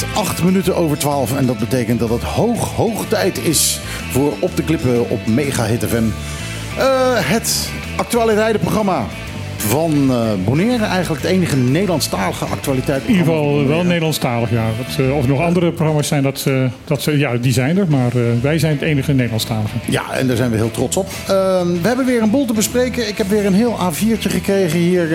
heb het 8 minuten over 12 en dat betekent dat het hoog, hoog tijd is voor Op de Klippen op Mega Hit FM. Eh, het actualiteitenprogramma van Bonaire, eigenlijk het enige Nederlandstalige actualiteit. In ieder geval wel Nederlandstalig, ja. Dat, eh, of er nog andere programma's zijn, dat, eh, dat, ze- ja, die zijn er. Maar wij zijn het enige Nederlandstalige. Ja, en daar zijn we heel trots op. Eh, we hebben weer een boel te bespreken. Ik heb weer een heel A4'tje gekregen hier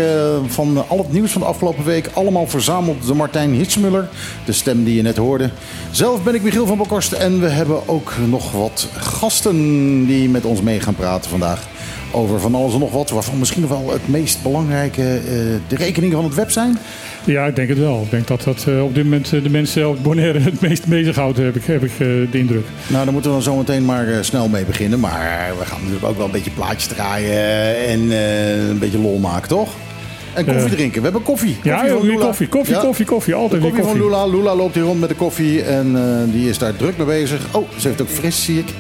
van al het nieuws van de afgelopen week. Allemaal verzameld door Martijn Hitsmuller, de stem die je net hoorde. Zelf ben ik Michiel van Bokhorst en we hebben ook nog wat gasten die met ons mee gaan praten vandaag. Over van alles en nog wat, waarvan misschien wel het meest belangrijke eh, de rekeningen van het web zijn. Ja, ik denk het wel. Ik denk dat dat eh, op dit moment eh, de mensen op Bonaire het meest bezighoudt, heb ik, heb ik de indruk. Nou, daar moeten we dan zo meteen maar snel mee beginnen. Maar we gaan natuurlijk ook wel een beetje plaatjes draaien en een beetje lol maken, toch? En koffie drinken. We hebben koffie. Ja, koffie joh, van weer Lula. koffie, koffie, Ja, koffie, koffie. de Altijd weer koffie van koffie. Lula. Lula loopt hier rond met de koffie en die is daar druk mee bezig. Oh, ze heeft ook fris, zie ik.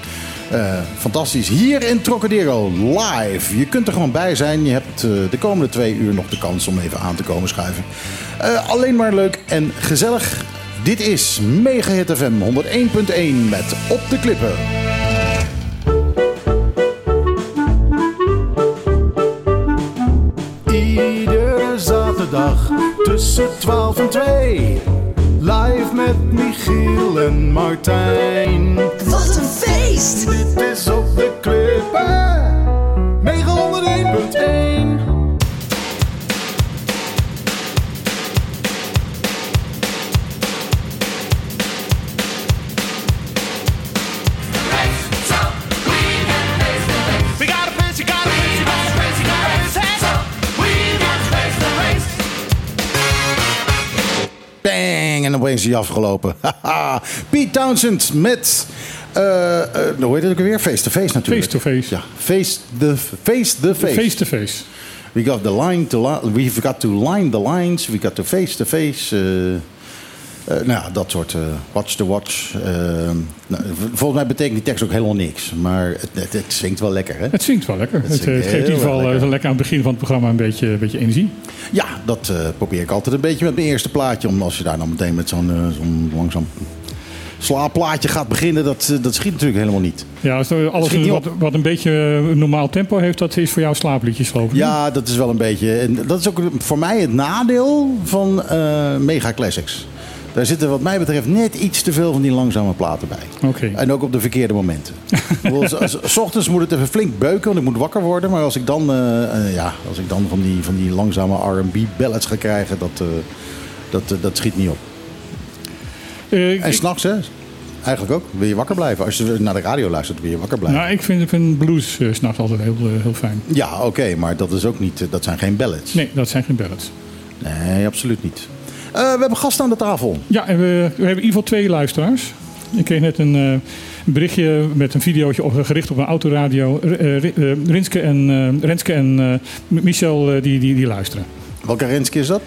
Eh, fantastisch. Hier in Trocadero, live. Je kunt er gewoon bij zijn. Je hebt eh, de komende twee uur nog de kans om even aan te komen schuiven. Eh, alleen maar leuk en gezellig. Dit is Mega Hit FM 101.1 met Op de Klippen. Iedere zaterdag tussen 12 en 2. Live met Michiel en Martijn. Wat een feest! Dit is op de klippen. En opeens is hij afgelopen. Pete Townsend met... eh, eh, hoe heet het ook weer? Face to face natuurlijk. Face to face. Ja, face the face. The face. Face to face. We got the line to li- we've got to line the lines. We got to face to face. eh, eh, nou ja, dat soort eh, watch to watch. eh, nou, volgens mij betekent die tekst ook helemaal niks. Maar het, het, het zingt wel lekker, hè? Het zingt wel lekker. Het, geeft in ieder geval lekker. lekker aan het begin van het programma een beetje, een beetje energie. Ja, dat probeer ik altijd een beetje met mijn eerste plaatje. Om als je daar dan meteen met zo'n langzaam slaapplaatje gaat beginnen, dat, dat schiet natuurlijk helemaal niet. Ja, alles niet wat, wat een beetje een normaal tempo heeft, dat is voor jou slaapliedjes geloof ik. Ja, dat is wel een beetje. En dat is ook voor mij het nadeel van Mega Classics. Daar zitten wat mij betreft net iets te veel van die langzame platen bij. Oké. En ook op de verkeerde momenten. Ik bedoel, s- s- S ochtends moet het even flink beuken, want ik moet wakker worden. Maar als ik dan, eh, eh, ja, als ik dan van, die, van die langzame R&B ballads ga krijgen, dat, eh, dat, dat schiet niet op. En s'nachts, hè? Eigenlijk ook. Wil je wakker blijven? Als je naar de radio luistert, wil je wakker blijven. nou, ik vind, vind blues 's s'nachts altijd heel, heel fijn. Ja, oké, maar dat is ook niet, dat zijn geen ballads. Nee, dat zijn geen ballads. Nee, absoluut niet. Eh, we hebben gasten aan de tafel. Ja, en we, we hebben in ieder geval twee luisteraars. Ik kreeg net een, eh, een berichtje met een videootje op, gericht op een autoradio. Eh, Rinske en, Renske en Michel die, die, die luisteren. Welke Renske is dat?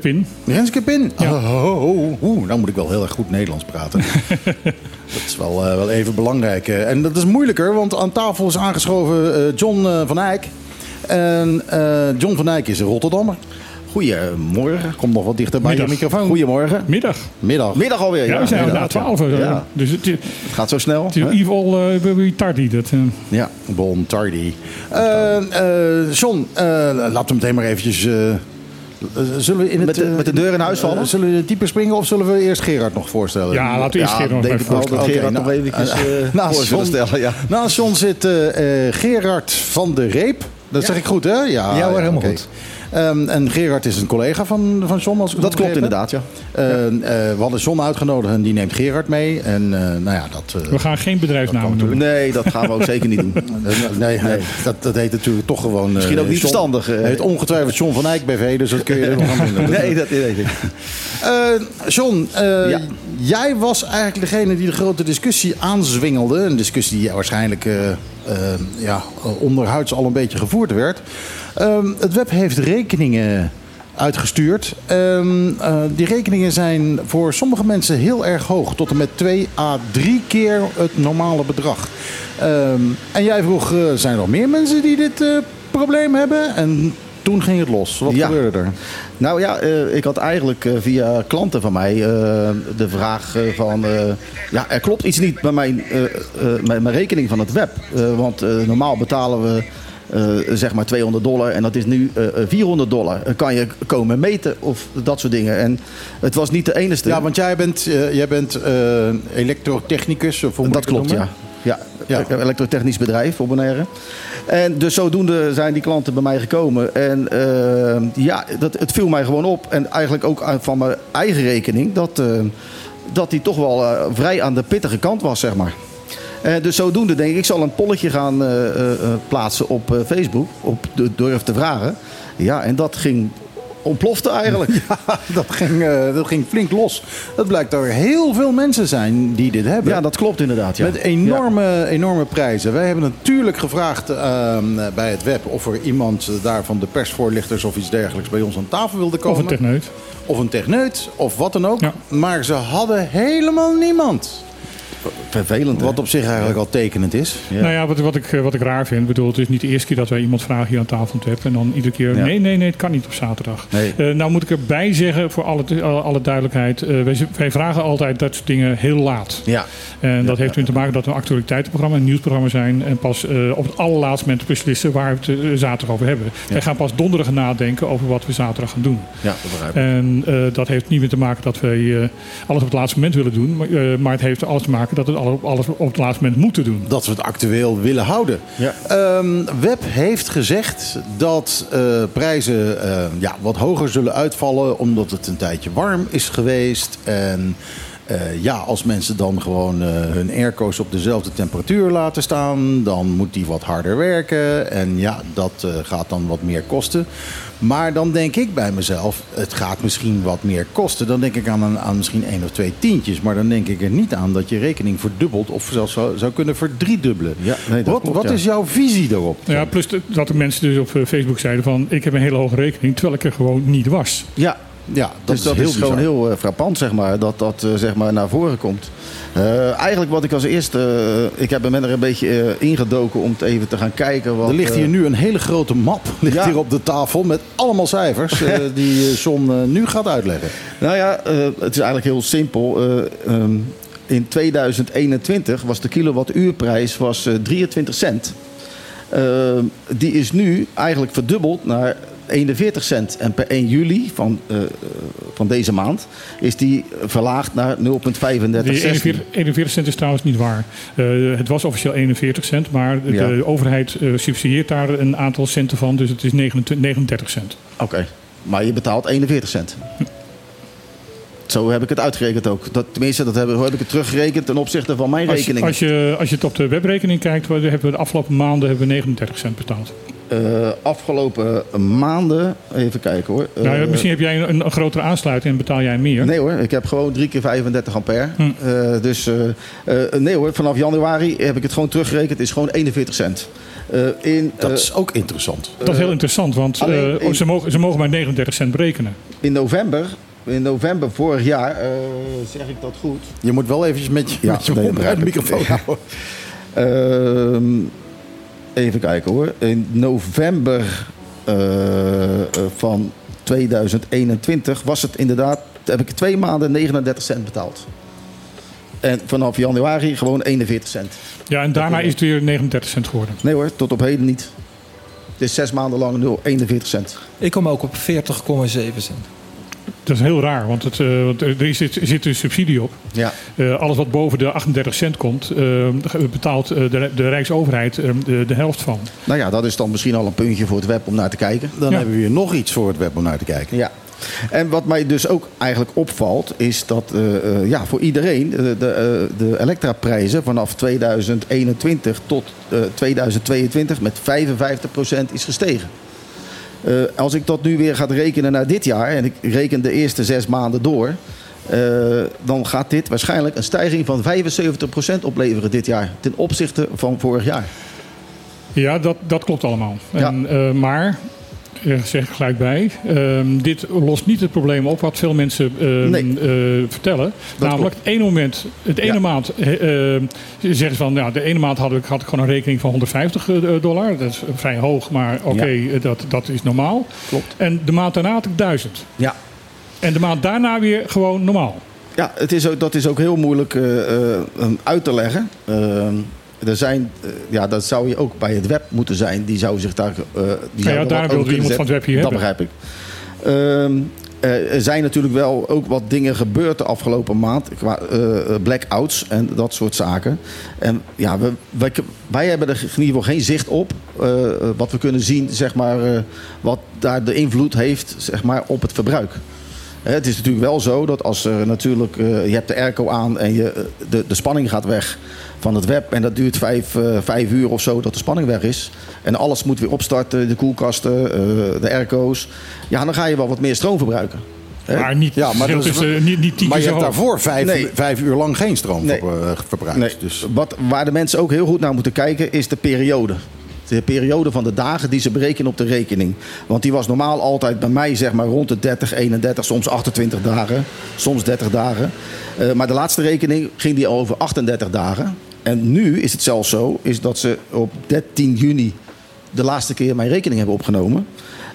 Pin. Renske Pin. Ja. Oh, oh, oh. Oeh, nou moet ik wel heel erg goed Nederlands praten. dat is wel, wel even belangrijk. En dat is moeilijker, want aan tafel is aangeschoven John van Eyck. En John van Eyck is een Rotterdammer. Goedemorgen. Kom nog wat dichter bij Middag. je microfoon. Goedemorgen. Middag. Middag. Middag alweer. Ja, we zijn al na inderdaad, 12. eh, Ja. Dus het, het Het gaat zo snel. is hè? ieder geval uh, tardy. Dat, eh. Ja, bon tardy. Eh, eh, John, eh, laten we meteen maar eventjes... zullen we in het, Met de- met de deur in huis vallen? zullen we in het diepe springen of zullen we eerst Gerard nog voorstellen? ja, laten we eerst Ja, Gerard nog voorstellen. dat Gerard nou, nog eventjes eh, naast voor zullen John- stellen. Ja. Naast John zit Gerard van de Reep. Dat zeg ik goed, hè? Ja, Ja, hoor, helemaal goed. Ehm, en Gerard is een collega van, van John, als Dat klopt begrepen inderdaad, ja. Eh, eh, we hadden John uitgenodigd en die neemt Gerard mee. En eh, nou ja, dat... eh, We gaan geen bedrijfsnamen noemen. Nee, dat gaan we ook zeker niet doen. Nee, nee, Dat, dat heet natuurlijk toch gewoon... Misschien ook niet John- verstandig. Het heet ongetwijfeld John van Eyck BV, dus dat kun je er nog aan doen. Nee, dat weet ik. Eh, John, eh, Ja. jij was eigenlijk degene die de grote discussie aanzwingelde. Een discussie die waarschijnlijk eh, eh, ja, onderhuids al een beetje gevoerd werd. Ehm, het web heeft rekeningen uitgestuurd. Ehm, eh, die rekeningen zijn voor sommige mensen heel erg hoog. Tot en met 2 à 3 keer het normale bedrag. Ehm, en jij vroeg, eh, zijn er nog meer mensen die dit eh, probleem hebben? En toen ging het los. Wat Ja. gebeurde er? Nou ja, ik had eigenlijk via klanten van mij de vraag van... ja, er klopt iets niet bij mijn, mijn, mijn rekening van het web. Want normaal betalen we zeg maar 200 dollar en dat is nu eh, eh, 400 dollar. Eh, kan je komen meten of dat soort dingen. En het was niet de enige. Ja, want jij bent, eh, jij bent eh, elektrotechnicus. Of hoe dat klopt, ja. Ja, Ja. ik heb een elektrotechnisch bedrijf voor Bonaire. En dus zodoende zijn die klanten bij mij gekomen. En eh, ja, dat, het viel mij gewoon op. En eigenlijk ook van mijn eigen rekening... dat, eh, dat die toch wel eh, vrij aan de pittige kant was, zeg maar. En dus zodoende denk ik, ik zal een polletje gaan eh, eh, eh, plaatsen op eh, Facebook. Op de Durf te Vragen. Ja, en dat ging ontplofte eigenlijk. dat, ging, eh, dat ging flink los. Het blijkt dat er heel veel mensen zijn die dit hebben. Ja, dat klopt inderdaad. Ja. Met enorme, enorme prijzen. Wij hebben natuurlijk gevraagd ehm, bij het web of er iemand daar van de persvoorlichters of iets dergelijks bij ons aan tafel wilde komen. Of een techneut. Of een techneut, of wat dan ook. Ja. Maar ze hadden helemaal niemand. Vervelend, hè? Wat op zich eigenlijk al tekenend is. Ja. Nou ja, wat, wat, ik, eh, wat ik raar vind. Ik bedoel, het is niet de eerste keer dat wij iemand vragen hier aan tafel hebben. En dan iedere keer, Ja. nee, nee, nee, het kan niet op zaterdag. Nee. Eh, nou moet ik erbij zeggen, voor alle, alle, duidelijkheid. eh, wij, wij vragen altijd dat soort dingen heel laat. Ja. En dat heeft ermee te maken dat we een actualiteitenprogramma, een nieuwsprogramma zijn. En pas eh, op het allerlaatste moment beslissen waar we het zaterdag over hebben. Wij gaan pas donderdag nadenken over wat we zaterdag gaan doen. ja, dat begrijp ik. En eh, dat heeft niet meer te maken dat wij eh, alles op het laatste moment willen doen. Maar, eh, maar het heeft alles te maken dat we alles, alles op het laatste moment moeten doen. Dat we het actueel willen houden. Ja. Ehm, Web heeft gezegd dat eh, prijzen eh, ja, wat hoger zullen uitvallen omdat het een tijdje warm is geweest. En eh, ja, als mensen dan gewoon eh, hun airco's op dezelfde temperatuur laten staan, dan moet die wat harder werken. En ja, dat eh, gaat dan wat meer kosten. Maar dan denk ik bij mezelf, het gaat misschien wat meer kosten. Dan denk ik aan, een- aan misschien één of twee tientjes. Maar dan denk ik er niet aan dat je rekening verdubbelt of zelfs zou, zou kunnen verdriedubbelen. Ja, nee, dat wat klopt, wat ja. is jouw visie daarop? Ja, plus de- dat de mensen dus op Facebook zeiden van... ik heb een hele hoge rekening, terwijl ik er gewoon niet was. Ja, Ja, dat dus dat is, heel is gewoon heel eh, frappant, zeg maar, dat dat eh, zeg maar naar voren komt. Eh, eigenlijk wat ik als eerste, ik heb er een beetje ingedoken om het even te gaan kijken. Wat, Er ligt hier nu een hele grote map ligt Ja. hier op de tafel met allemaal cijfers die John nu gaat uitleggen. Nou ja, het is eigenlijk heel simpel. Eh, ehm, in 2021 was de kilowattuurprijs was, eh, 23 cent. Ehm, die is nu eigenlijk verdubbeld naar 41 cent. En per 1 juli van, eh, eh, van deze maand is die verlaagd naar 0,35 Die cent. 41, 41 cent is trouwens niet waar. Eh, het was officieel 41 cent, maar de Ja. overheid subsidieert daar een aantal centen van. Dus het is 29, 39 cent. Oké, maar je betaalt 41 cent. Zo heb ik het uitgerekend ook. Dat, tenminste, dat heb, heb ik het teruggerekend ten opzichte van mijn Als rekening. als, je, als je het op de webrekening kijkt, hebben we de afgelopen maanden hebben we 39 cent betaald. Eh, afgelopen maanden, even kijken hoor. nou, Eh, misschien heb jij een, een grotere aansluiting en betaal jij meer. Nee hoor, ik heb gewoon drie keer 35 ampère. Hm. Eh, dus nee hoor, vanaf januari heb ik het gewoon teruggerekend. Het is gewoon 41 cent. Eh, in, Dat is ook interessant. Dat is heel interessant, want alleen eh, in- ze, mogen, ze mogen maar 39 cent berekenen. in november, in november vorig jaar, eh, zeg ik dat goed. Je moet wel eventjes met je, Ja, met je nee, mond bij de microfoon houden. Ehm, even kijken hoor. In november eh, eh, van 2021 was het inderdaad, heb ik twee maanden 39 cent betaald. En vanaf januari gewoon 41 cent. Ja, en daarna is het weer 39 cent geworden. Nee hoor, tot op heden niet. Het is zes maanden lang 0, 41 cent. Ik kom ook op 40,7 cent. Dat is heel raar, want, het, eh, want er zit, er zit een subsidie op. Ja. Eh, alles wat boven de 38 cent komt, eh, betaalt eh, de, de Rijksoverheid de, de helft van. Nou ja, dat is dan misschien al een puntje voor het web om naar te kijken. Dan Ja. hebben we hier nog iets voor het web om naar te kijken. Ja. En wat mij dus ook eigenlijk opvalt, is dat eh, eh, ja, voor iedereen de, de elektraprijzen vanaf 2021 tot eh, 2022 met 55% is gestegen. Eh, als ik dat nu weer ga rekenen naar dit jaar, en ik reken de eerste zes maanden door, eh, dan gaat dit waarschijnlijk een stijging van 75% opleveren dit jaar ten opzichte van vorig jaar. Ja, dat, dat klopt allemaal. En, eh, maar eh, zeg ik gelijk bij. Ehm, dit lost niet het probleem op wat veel mensen ehm, Nee. eh, vertellen. Namelijk, het ene moment, het ene Ja. maand eh, eh, zeggen ze van, ja, de ene maand had ik, had ik gewoon een rekening van 150 eh, dollar. Dat is vrij hoog, maar oké, eh, dat, dat is normaal. Klopt. En de maand daarna had ik 1000. Ja. En de maand daarna weer gewoon normaal. Ja, het is ook, dat is ook heel moeilijk eh, eh, um, uit te leggen. Er zijn, eh, ja, dat zou je ook bij het web moeten zijn. Die zou zich daar. eh die ja, daar wilde iemand van het web hier Dat hebben. begrijp ik. Ehm, eh, er zijn natuurlijk wel ook wat dingen gebeurd de afgelopen maand. Qua blackouts en dat soort zaken. En ja, we, wij, wij hebben er in ieder geval geen zicht op. wat we kunnen zien, zeg maar, wat daar de invloed heeft zeg maar, op het verbruik. Hè, Het is natuurlijk wel zo dat als er natuurlijk, eh, je hebt de airco aan en je, eh, de, de spanning gaat weg van het web. En dat duurt vijf, eh, vijf uur of zo dat de spanning weg is. En alles moet weer opstarten, de koelkasten, eh, de airco's. Ja, dan ga je wel wat meer stroom verbruiken. Hè? Maar niet, Ja, maar dat is- dus, eh, niet, niet Maar je hebt hoog. daarvoor vijf, Nee. vijf uur lang geen stroom Nee. verbruikt. Nee, Dus, wat, waar de mensen ook heel goed naar moeten kijken is de periode. De periode van de dagen die ze berekenen op de rekening. Want die was normaal altijd bij mij zeg maar rond de 30, 31, soms 28 dagen. Soms 30 dagen. Eh, maar de laatste rekening ging die over 38 dagen. En nu is het zelfs zo is dat ze op 13 juni de laatste keer mijn rekening hebben opgenomen.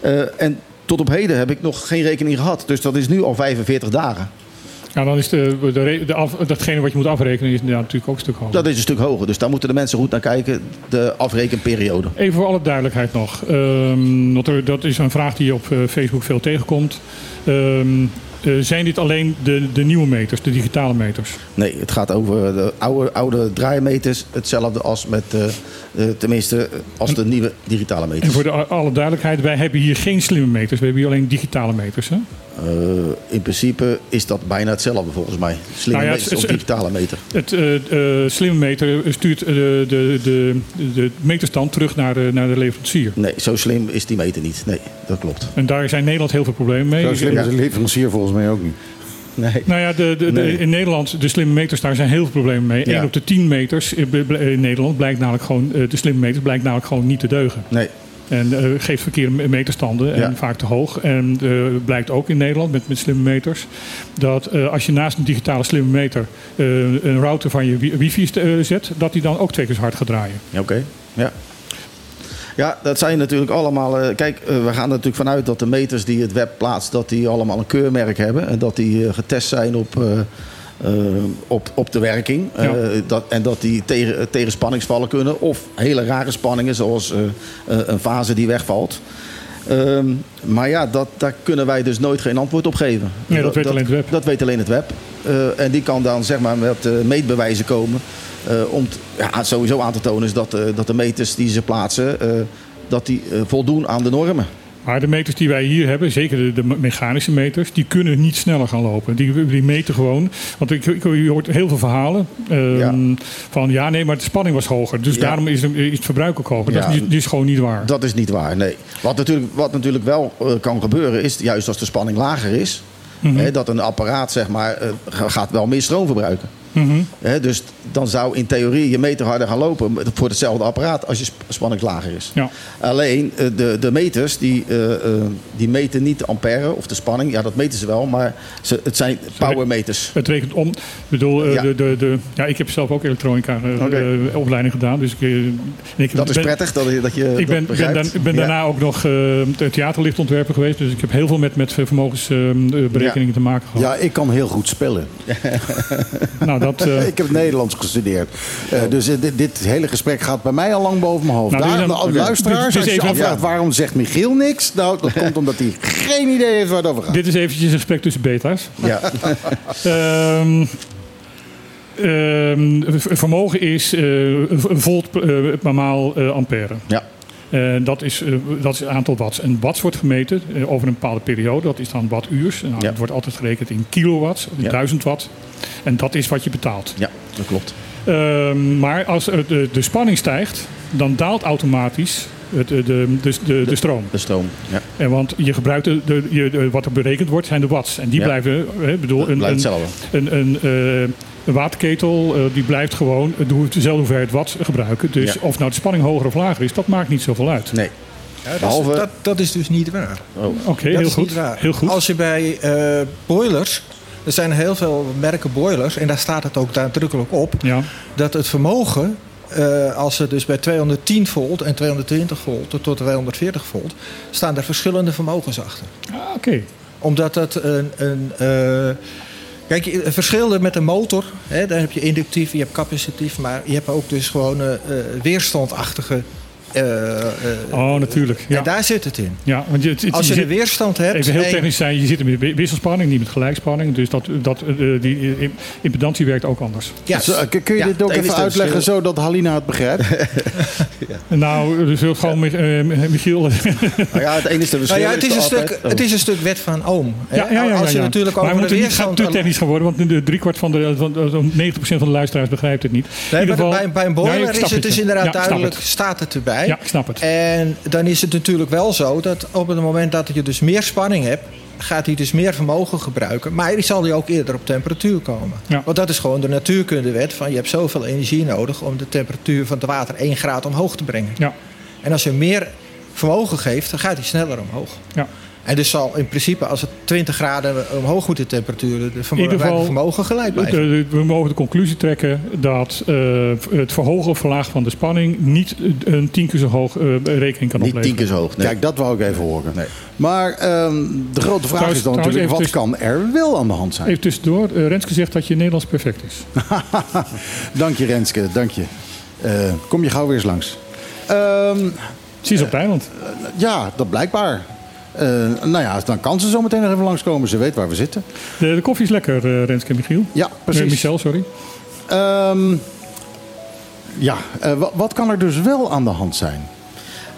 Eh, en tot op heden heb ik nog geen rekening gehad. Dus dat is nu al 45 dagen. Ja, dan is de, de, de af, datgene wat je moet afrekenen is ja, natuurlijk ook een stuk hoger. Dat is een stuk hoger. Dus daar moeten de mensen goed naar kijken. De afrekenperiode. Even voor alle duidelijkheid nog. Ehm, er, dat is een vraag die je op eh, Facebook veel tegenkomt. Ehm, eh, zijn dit alleen de, de nieuwe meters, de digitale meters? Nee, het gaat over de oude, oude draaimeters. Hetzelfde als met, eh, eh, tenminste, als de nieuwe digitale En meters. voor de, alle duidelijkheid, wij hebben hier geen slimme meters. We hebben hier alleen digitale meters. Hè? Eh, in principe is dat bijna hetzelfde volgens mij. Slimme Nou ja, het- of digitale meter. Het eh, eh, slimme meter stuurt eh, de, de, de, de meterstand terug naar de, naar de leverancier. Nee, zo slim is die meter niet. Nee, dat klopt. En daar zijn Nederland heel veel problemen mee. zo slim is de leverancier volgens mij ook niet. Nee. Nou ja, de, de, de- Nee. in Nederland, de slimme meters, daar zijn heel veel problemen mee. Ja. 1 op de 10 meters in Nederland blijkt namelijk gewoon, eh, de slimme meters blijkt namelijk gewoon niet te deugen. nee. En eh, geeft verkeerde meterstanden en Ja. vaak te hoog. En eh, blijkt ook in Nederland met, met slimme meters dat eh, als je naast een digitale slimme meter eh, een router van je wi- wifi zet, dat die dan ook twee keer zo hard gaat draaien. Ja, Oké, ja. Ja, dat zijn natuurlijk allemaal... eh, kijk, eh, we gaan er natuurlijk vanuit dat de meters die het web plaatst... dat die allemaal een keurmerk hebben. En dat die eh, getest zijn op, op, op de werking. Ja. Dat, en dat die tegen, tegen spanningsvallen kunnen. Of hele rare spanningen, zoals een fase die wegvalt. Ehm, maar ja, dat, daar kunnen wij dus nooit geen antwoord op geven. Nee, dat weet alleen het web. Dat weet alleen het web. En die kan dan zeg maar met meetbewijzen komen. Eh, om t- ja, sowieso aan te tonen is dat, eh, dat de meters die ze plaatsen, eh, dat die voldoen aan de normen. Maar de meters die wij hier hebben, zeker de, de mechanische meters, die kunnen niet sneller gaan lopen. Die, die meten gewoon. Want ik, ik, je hoort heel veel verhalen ehm, Ja. van ja, nee, maar de spanning was hoger. Dus Ja. daarom is, de- is het verbruik ook hoger. Dat Ja. is, die is gewoon niet waar. Dat is niet waar, nee. Wat natuurlijk, wat natuurlijk wel kan gebeuren is, juist als de spanning lager is... Mhm. hè, dat een apparaat zeg maar, ga- gaat wel meer stroom verbruiken. Mhm. Hè, dus dan zou in theorie je meter harder gaan lopen voor hetzelfde apparaat als je sp- spanning lager is. Ja. Alleen eh, de, de meters die, eh, eh, die meten niet de ampère of de spanning. Ja, dat meten ze wel, maar ze, het zijn powermeters. Het rekent om. Ik bedoel, Ja. de, de, de, ja, ik heb zelf ook elektronica opleiding gedaan. Dus ik, ik Dat is ben- prettig dat je dat je Ik dat ben, ben, begrijpt. dan- ik ben Ja. daarna ook nog eh, theaterlichtontwerper geweest. Dus ik heb heel veel met, met vermogensberekeningen te maken gehad. Ja, ik kan heel goed spellen. Nou, dat, eh, ik heb Nederlands gestudeerd. Eh, dus eh, dit, dit hele gesprek gaat bij mij al lang boven mijn hoofd. Nou, Daar, is een- de luisteraars, Dit is als je afvraagt waarom zegt Michiel niks? Nou, dat komt omdat hij geen idee heeft waar het over gaat. dit is eventjes een gesprek tussen beta's. Ja. Ehm, ehm, vermogen is een volt per maal ampère. ja. Dat, is, dat is het aantal watts. En watts wordt gemeten over een bepaalde periode. Dat is dan wattuurs. Nou, Ja. Het wordt altijd gerekend in kilowatts, Ja. 1000 watt. En dat is wat je betaalt. ja, dat klopt. Ehm, maar als de, de spanning stijgt, dan daalt automatisch het, de, de, de, de, de stroom. De stroom. Ja. En want je gebruikt de, de, je, de- wat er berekend wordt, zijn de watts. En die Ja. blijven, hè, bedoel, een, blijft een, hetzelfde. een, een, eh, een waterketel, eh, die blijft gewoon hoe- dezelfde hoeveelheid watt gebruiken. Dus Ja. of nou de spanning hoger of lager is, dat maakt niet zoveel uit. Nee. Ja, dat, Behalve- is, dat, dat is dus niet waar. Oké, dat heel. Heel goed. Als je bij eh, boilers, er zijn heel veel merken boilers, en daar staat het ook nadrukkelijk op, Ja, dat het vermogen, eh, als het dus bij 210 volt en 220 volt tot 240 volt, staan er verschillende vermogens achter. ah, oké. Omdat dat een. een eh, kijk, het verschil met een motor, hè, daar heb je inductief, je hebt capacitief, maar je hebt ook dus gewoon eh, weerstandachtige. Eh, eh, Oh, natuurlijk. Ja, En daar zit het in. ja want je, het- het- Als je je een zit- weerstand hebt. Even heel technisch zijn, je zit er met wisselspanning, niet met gelijkspanning. Dus dat, dat, eh, die impedantie werkt ook anders. Ja, Dus, kun je Ja, dit ook even uitleggen zodat Halina het begrijpt? Nou, dus heel gewoon met, Michiel. Nou ja, het enige verschil Nou ja, het is, een altijd- stuk, oh. het is een stuk wet van Ohm. hè. Ja, ja, ja, Als je ja, ja. natuurlijk maar over de moeten niet gaan weerstand... te technisch gaan worden, want de driekwart van de, van, van 90% van de luisteraars begrijpt het niet. Nee, In maar ieder geval- bij, bij een boiler is het dus inderdaad duidelijk, staat het erbij. Ja, ik snap het. En dan is het natuurlijk wel zo dat op het moment dat je dus meer spanning hebt, gaat hij dus meer vermogen gebruiken. Maar die zal hij ook eerder op temperatuur komen. Ja. Want dat is gewoon de natuurkundewet van je hebt zoveel energie nodig om de temperatuur van het water 1 graad omhoog te brengen. Ja, En als je meer vermogen geeft, dan gaat hij sneller omhoog. ja. En dus zal in principe als het 20 graden omhoog moet de temperatuur, de In vermo- ieder geval- vermogen gelijk blijven. De- de- we mogen de conclusie trekken dat eh, het verhogen of verlagen van de spanning niet een tien keer zo hoog eh, rekening kan Niet opleveren. tien keer zo hoog. Nee. Kijk, dat wou ik even horen. Nee. Maar ehm, de grote vraag Trouwens- is dan natuurlijk, wat kan er wel aan de hand zijn? Even tussendoor, eh, Renske zegt dat je Nederlands perfect is. dank je Renske, dank je. Eh, kom je gauw weer eens langs. Ehm, Ze is op het eiland. ja, dat blijkbaar. Eh, nou ja, dan kan ze zo meteen nog even langskomen. Ze weet waar we zitten. De, de koffie is lekker, eh, Renske en Michiel. Ja, Eh, precies. Michel, sorry. Ehm, ja, eh, wa- wat kan er dus wel aan de hand zijn?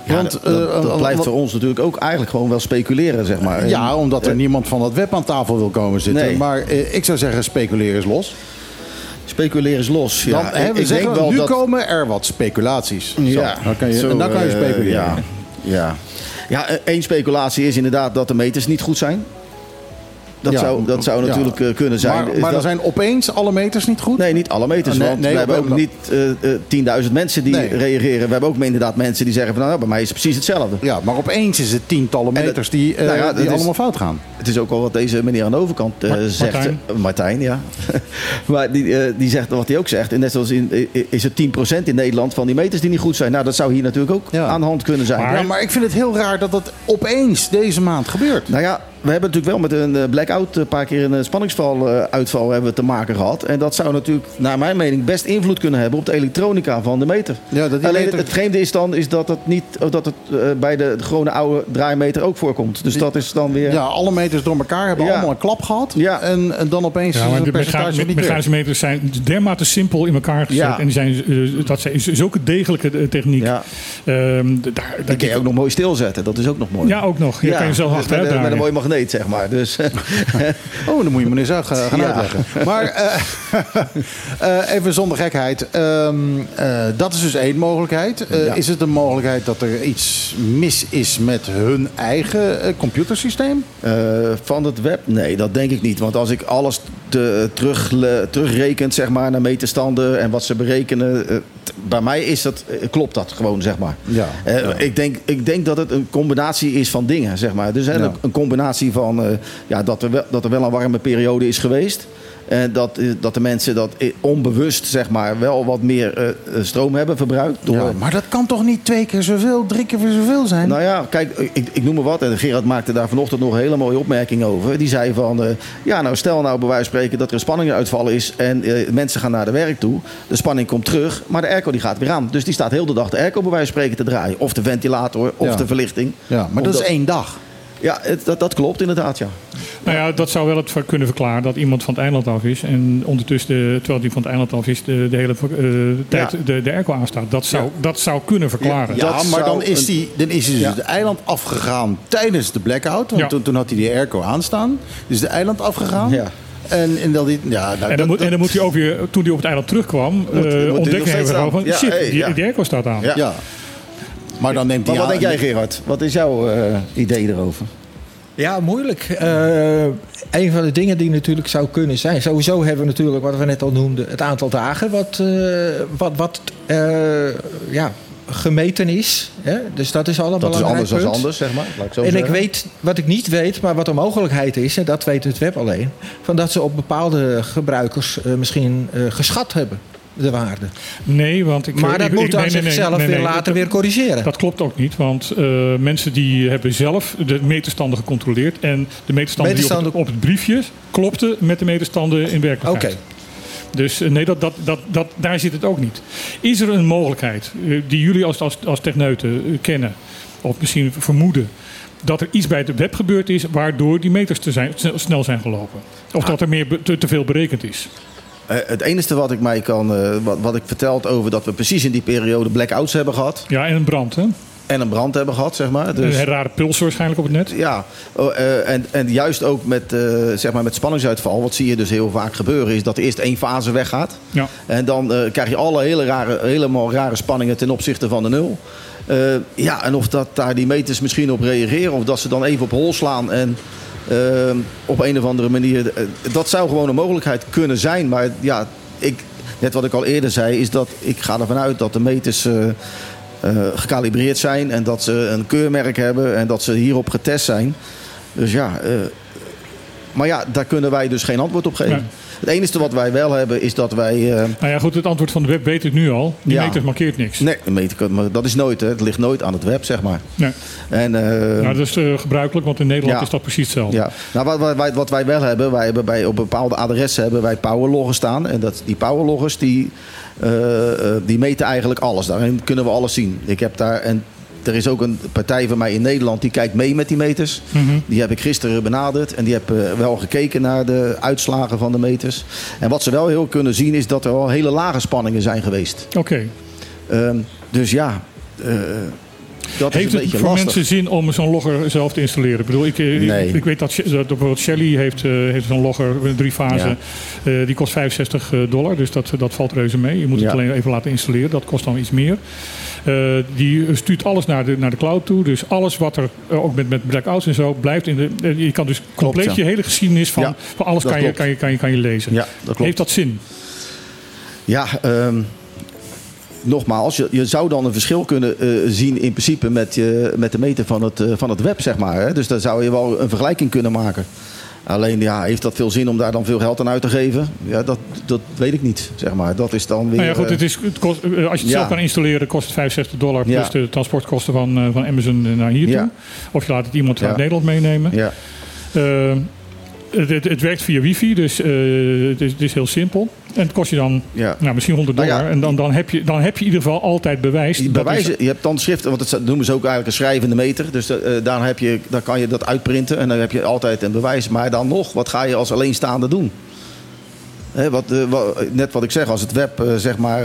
Ja, Want, dat, dat- dat blijft voor ons natuurlijk ook eigenlijk gewoon wel speculeren, zeg maar. Ja, omdat er niemand van het web aan tafel wil komen zitten. Nee. Maar ik zou zeggen, speculeren is los. Speculeren is los. Ja, Dan, hè, we ik zeggen, denk wel nu dat... komen er wat speculaties. Ja, Zo, dan kan je, zo, en dan kan je speculeren. ja, ja. Ja, eh, één speculatie is inderdaad dat de meters niet goed zijn. Dat, Ja, zou, dat zou natuurlijk eh, kunnen zijn. Maar, maar dat- dan zijn opeens alle meters niet goed? Nee, niet alle meters. Ah, nee, want nee, we hebben ook niet eh, eh, 10.000 mensen die Nee. reageren. We hebben ook inderdaad mensen die zeggen van nou, bij mij is het precies hetzelfde. Ja, maar opeens is het tientallen dat- meters die, eh, nou ja, die is- allemaal fout gaan. Het is ook wel wat deze meneer aan de overkant eh, zegt. Martijn. Eh, ja. maar die, eh, die zegt wat hij ook zegt. En net zoals in, eh, is het 10% in Nederland van die meters die niet goed zijn. Nou, dat zou hier natuurlijk ook aan de hand kunnen zijn. Maar- maar ik vind het heel raar dat dat opeens deze maand gebeurt. Nou ja, we hebben natuurlijk wel met een eh, blackout een paar keer een eh, spanningsval eh, uitval hebben we te maken gehad. En dat zou natuurlijk, naar mijn mening, best invloed kunnen hebben op de elektronica van de meter. Ja, dat die Alleen meter- het vreemde is dan is dat het niet of dat het eh, bij de gewone oude draaimeter ook voorkomt. Dus dat is dan weer. Ja, alle meters door elkaar hebben Ja. allemaal een klap gehad. Ja. En, en dan opeens Ja, maar de percentage niet mechanische meters zijn dermate simpel in elkaar gezet. Ja. En die zijn, eh, dat is zulke degelijke eh, techniek. Ja. Ehm, daar, daar Die kun je ook nog mooi stilzetten. Dat is ook nog mooi. Ja, ook nog. Je kan je zelf met, achteruit met, een mooie magneet, zeg maar. Dus, Oh, dan moet je me eens gaan gaan Ja. uitleggen. Maar eh, eh, even zonder gekheid. Ehm, eh, dat is dus één mogelijkheid. Ja. Is het een mogelijkheid dat er iets mis is met hun eigen computersysteem? Van het web? Nee, dat denk ik niet. Want als ik alles te, terug, terugrekent zeg maar, naar meterstanden en wat ze berekenen... bij mij is dat, eh, klopt dat gewoon, zeg maar. Ja, Eh, ja. Ik, denk, ik denk dat het een combinatie is van dingen, zeg maar. Dus hè, Ja. een, een combinatie van eh, ja, dat, er wel, dat er wel een warme periode is geweest... En dat, eh, dat de mensen dat eh, onbewust zeg maar, wel wat meer eh, eh, stroom hebben verbruikt. Door, Ja, maar dat kan toch niet twee keer zoveel, drie keer zoveel zijn? nou ja, kijk, ik, ik noem maar wat. En Gerard maakte daar vanochtend nog een hele mooie opmerking over. Die zei van, eh, ja nou stel nou bij wijze van spreken dat er een spanninguitval is... en eh, mensen gaan naar de werk toe. De spanning komt terug, maar de airco die gaat weer aan. Dus die staat heel de dag de airco bij wijze van spreken te draaien. Of de ventilator, of Ja. de verlichting. ja, maar dat is één dag. Ja, het- dat, dat klopt inderdaad, ja. Nou ja, dat zou wel het kunnen verklaren dat iemand van het eiland af is. En ondertussen, de, terwijl die van het eiland af is, de, de hele eh, tijd Ja. de, de airco aanstaat. Dat zou, dat zou kunnen verklaren. Ja. Maar dan is, die, dan is hij dus Ja. het eiland afgegaan tijdens de blackout. Want Ja. toen, toen had hij die airco aanstaan. Dus de eiland afgegaan. Ja. En, en, dat die, ja, nou, En dan, dat- moet, en dan moet hij ook weer, toen hij op het eiland terugkwam, Moet- eh, ontdekken steeds hij weer staan. van, Ja, shit, hey, die, ja. die airco staat aan. Ja. Maar dan neemt Maar hij wat aan- denk jij Gerard? Wat is jouw eh, idee erover? Ja, moeilijk. Eh, een van de dingen die natuurlijk zou kunnen zijn. Sowieso hebben we natuurlijk, wat we net al noemden, het aantal dagen. Wat, eh, wat, wat eh, ja, gemeten is. Hè? Dus dat is al een Dat is anders dan anders, zeg maar. Laat ik zo En ik weet, wat ik niet weet, maar wat de mogelijkheid is, en dat weet het web alleen, van dat ze op bepaalde gebruikers misschien eh, geschat hebben, de waarde. Nee, want ik... Maar dat ik- moet dan nee, zichzelf nee, weer later dat- weer corrigeren. Dat klopt ook niet, want eh, mensen die hebben zelf de meterstanden gecontroleerd. En de meterstanden die op het, op het briefje klopten met de meterstanden in Oké, werkelijkheid. Dus eh, nee, dat, dat, dat, dat, daar zit het ook niet. Is er een mogelijkheid eh, die jullie als, als, als techneuten kennen, of misschien vermoeden, dat er iets bij het web gebeurd is waardoor die meters te zijn, snel- zijn gelopen? Of dat er meer te veel berekend is? Eh, het enige wat ik mij kan, eh, wat, wat ik verteld over dat we precies in die periode blackouts hebben gehad. Ja, en een brand, hè? En een brand hebben gehad, zeg maar. Dus, Een rare puls waarschijnlijk op het net. ja, oh, eh, en, en juist ook met, zeg maar met spanningsuitval, wat zie je dus heel vaak gebeuren, is dat eerst één fase weggaat. Ja. En dan krijg je alle hele rare, helemaal rare spanningen ten opzichte van de nul. Ja, en of dat daar die meters misschien op reageren, of dat ze dan even op hol slaan en eh, op een of andere manier. eh, dat zou gewoon een mogelijkheid kunnen zijn. Maar ja, ik, net wat ik al eerder zei, is dat ik ga ervan uit dat de meters. eh, eh, gekalibreerd zijn en dat ze een keurmerk hebben en dat ze hierop getest zijn. Dus ja, maar ja, daar kunnen wij dus geen antwoord op geven. Het enige wat wij wel hebben is dat wij. eh, Nou ja, goed, het antwoord van de web weet ik nu al. Die Ja. meter markeert niks. nee, een meter, maar dat is nooit. Hè. Het ligt nooit aan het web, zeg maar. Nee. En, eh, Nou, dat is eh, gebruikelijk, want in Nederland Ja. is dat precies hetzelfde. ja. nou, wat, wat, wij, wat wij wel hebben, wij hebben bij, op bepaalde adressen hebben wij powerloggers staan. En dat, die powerloggers die, die meten eigenlijk alles. Daarin kunnen we alles zien. Ik heb daar, en er is ook een partij van mij in Nederland die kijkt mee met die meters. Mhm. Die heb ik gisteren benaderd en die heb eh, wel gekeken naar de uitslagen van de meters. En wat ze wel heel kunnen zien is dat er al hele lage spanningen zijn geweest. Oké. Ehm, dus ja, eh, dat is Heeft een het beetje voor lastig. mensen zin om zo'n logger zelf te installeren? Ik bedoel, ik, eh, ik- weet dat, bijvoorbeeld Shelly heeft, eh, heeft zo'n logger, drie fase. Eh, die kost 65 dollar, dus dat, dat valt reuze mee. Je moet het Ja. alleen even laten installeren, dat kost dan iets meer. Die stuurt alles naar de, naar de cloud toe. Dus alles wat er, ook met, met blackouts en zo, blijft in de... je kan dus compleet ja. je hele geschiedenis van, Ja, van alles kan je, kan, je, kan, je, kan je lezen. Ja. Heeft dat zin? Ja, ehm, nogmaals, je, je zou dan een verschil kunnen eh, zien in principe met, je, met de meter van het, eh, van het web, zeg maar. Hè? Dus daar zou je wel een vergelijking kunnen maken. Alleen, ja, heeft dat veel zin om daar dan veel geld aan uit te geven? Ja, dat, dat weet ik niet, zeg maar. Dat is dan weer... Nou ja, goed, eh, het is, het kost, eh, als je het ja. zelf kan installeren, kost het 65 dollar plus Ja. de transportkosten van, eh, van Amazon naar hier toe. Ja. Of je laat het iemand uit Nederland meenemen. ja. Eh, het, het, het werkt via wifi, dus eh, het, is, het is heel simpel. En het kost je dan Ja. nou, misschien 100 Nou dollar. ja, en dan, dan, heb je, dan heb je in ieder geval altijd bewijs. Je, dat bewijzen, is- je hebt dan schriften, want dat noemen ze ook eigenlijk een schrijvende meter. Dus eh, daar, heb je, daar kan je dat uitprinten en dan heb je altijd een bewijs. Maar dan nog, wat ga je als alleenstaande doen? Wat, eh, wat- net wat ik zeg, als het web zeg maar,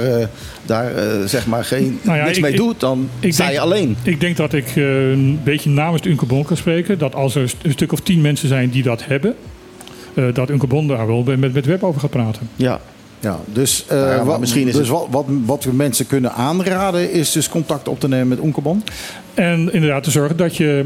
daar zeg maar geen, Nou ja, niks ik- mee ik- doet, dan ik sta denk- je alleen. Ik denk dat ik een beetje namens de Uncobon kan spreken. Dat als er een stuk of tien mensen zijn die dat hebben... dat Uncobon daar wel met, met web over gaat praten. Ja, Ja, dus, eh, ja, wat, misschien is dus het- wat, wat, wat we mensen kunnen aanraden is dus contact op te nemen met Onkebon. En inderdaad te zorgen dat je,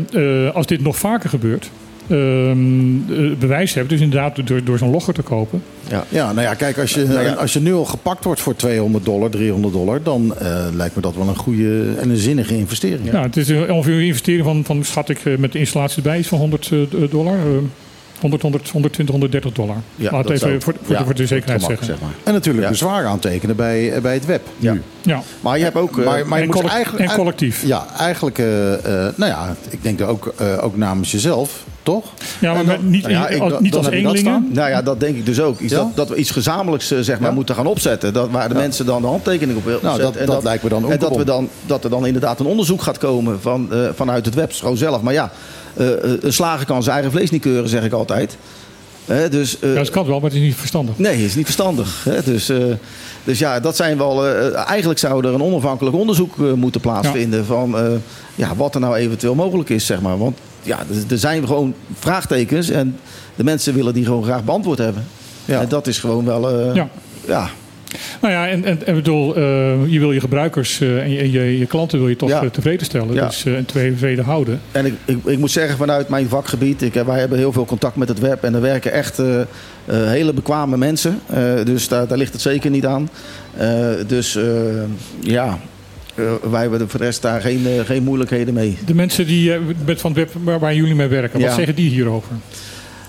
eh, als dit nog vaker gebeurt... ehm, eh, bewijs hebt, dus inderdaad door, door zo'n logger te kopen. Ja, nou ja, kijk, als je, Nou ja. als je nu al gepakt wordt voor 200 dollar, 300 dollar, dan eh, lijkt me dat wel een goede en een zinnige investering. Ja. het is een- ongeveer een investering van, van schat ik met de installatie erbij, is van 100 eh, dollar. Eh, 100, 100, 120, 130 dollar. Ja, Laat even zou- voor, voor, ja, de, voor de zekerheid gemak, zeggen. zeg maar. En natuurlijk Ja. bezwaar aantekenen bij, eh, bij het web. Ja. nu. Ja. Maar je hebt ook... eh, Maar, maar je en, moet eigenlijk, en collectief. Ja, eigenlijk, eh, nou ja, ik denk dat ook, eh, ook namens jezelf, toch? Ja, maar En dan- niet, nou ja, in- ik- als- dan- niet dan als eenlingen. Nou ja, dat denk ik dus ook. Iets Ja? dat, dat we iets gezamenlijks zeg maar, Ja? moeten gaan opzetten. Dat, waar de mensen dan de handtekening op willen Nou, dat- dat lijkt me dan ook En dat, we dan, dat er dan inderdaad een onderzoek gaat komen van, eh, vanuit het web zelf. Maar ja, een slager kan zijn eigen vlees niet keuren, zeg ik altijd. Hè, dus, eh, Ja, dat kan wel, maar het is niet verstandig. Nee, is niet verstandig. Hè? Dus, eh, dus ja, dat zijn wel. eh, eigenlijk zou er een onafhankelijk onderzoek eh, moeten plaatsvinden. van eh, ja, wat er nou eventueel mogelijk is, zeg maar. Want ja, er, zijn gewoon vraagtekens. En de mensen willen die gewoon graag beantwoord hebben. Ja. En dat is gewoon wel. eh, Ja. ja. Nou ja, en, en, en bedoel, eh, je wil je gebruikers eh, en, je, en je, je klanten wil je toch Ja. eh, tevreden stellen. Ja. Dus eh, en tevreden houden. En ik, ik, ik moet zeggen, vanuit mijn vakgebied, ik, wij hebben heel veel contact met het web. En er werken echt hele bekwame mensen. Dus daar, daar ligt het zeker niet aan. Dus ja, wij hebben voor de rest daar geen, geen moeilijkheden mee. De mensen die, met van het web waar, waar jullie mee werken, wat Ja. zeggen die hierover?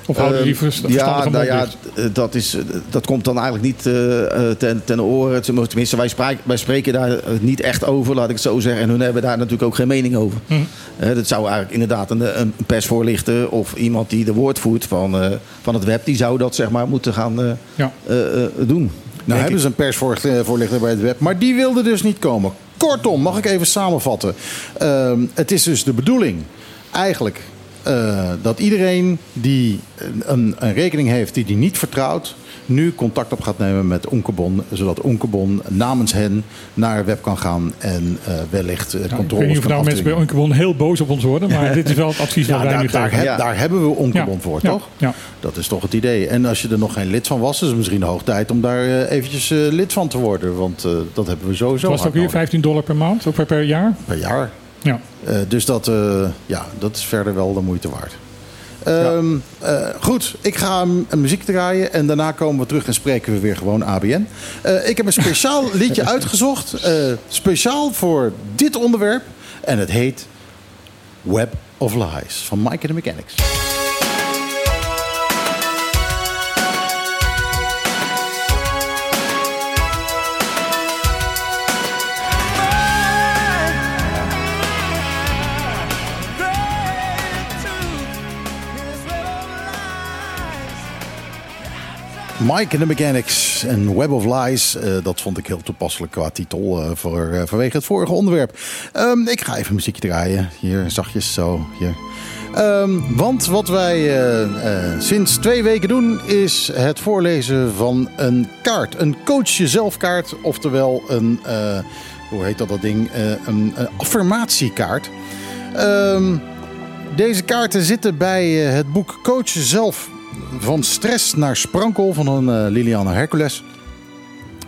Of houden die Ehm, ja, nou mond ja, dicht? eh, dat, is, eh, dat komt dan eigenlijk niet eh, ten, ten oren. Tenminste, wij, spraak- wij spreken daar niet echt over, laat ik het zo zeggen. En hun hebben daar natuurlijk ook geen mening over. Hm. Dat zou eigenlijk inderdaad een, een persvoorlichter of iemand die de woord voert van, eh, van het web, die zou dat zeg maar moeten gaan eh, Ja. eh, eh, doen. Nou hebben ze een persvoorlichter bij het web, maar die wilde dus niet komen. Kortom, mag ik even samenvatten. Ehm, het is dus de bedoeling eigenlijk eh, dat iedereen die een, een rekening heeft die die niet vertrouwt, nu contact op gaat nemen met Onkebon, zodat Onkebon namens hen naar web kan gaan en eh, wellicht eh, Nou, ik controles weet niet of nou mensen bij. Onkebon heel boos op ons worden, maar dit is wel het advies dat wij daar, nu daar, geven. heb- Ja. daar hebben we Onkebon voor, toch? Ja. Dat is toch het idee. En als je er nog geen lid van was, is het misschien hoog tijd om daar eh, eventjes lid van te worden. Want dat hebben we sowieso Was het ook weer nodig. 15 dollar per maand, of per, per jaar? per jaar. Ja. Eh, dus dat, eh, ja, dat is verder wel de moeite waard. Ehm, eh, goed, ik ga een, een muziek draaien en daarna komen we terug en spreken we weer gewoon ABN. Ik heb een speciaal liedje uitgezocht, speciaal voor dit onderwerp. En het heet Web of Lies van Mike and the Mechanics. Mike and the Mechanics en Web of Lies. Eh, dat vond ik heel toepasselijk qua titel eh, voor, eh, vanwege het vorige onderwerp. Ehm, ik ga even muziekje draaien. Hier, zachtjes zo. Hier. Ehm, want wat wij sinds twee weken doen is het voorlezen van een kaart. Een coach jezelf kaart. Oftewel een, hoe heet dat, dat ding? Een, een affirmatiekaart. Ehm, deze kaarten zitten bij het boek Coach Jezelf van stress naar sprankel van een eh, Liliana Hercules.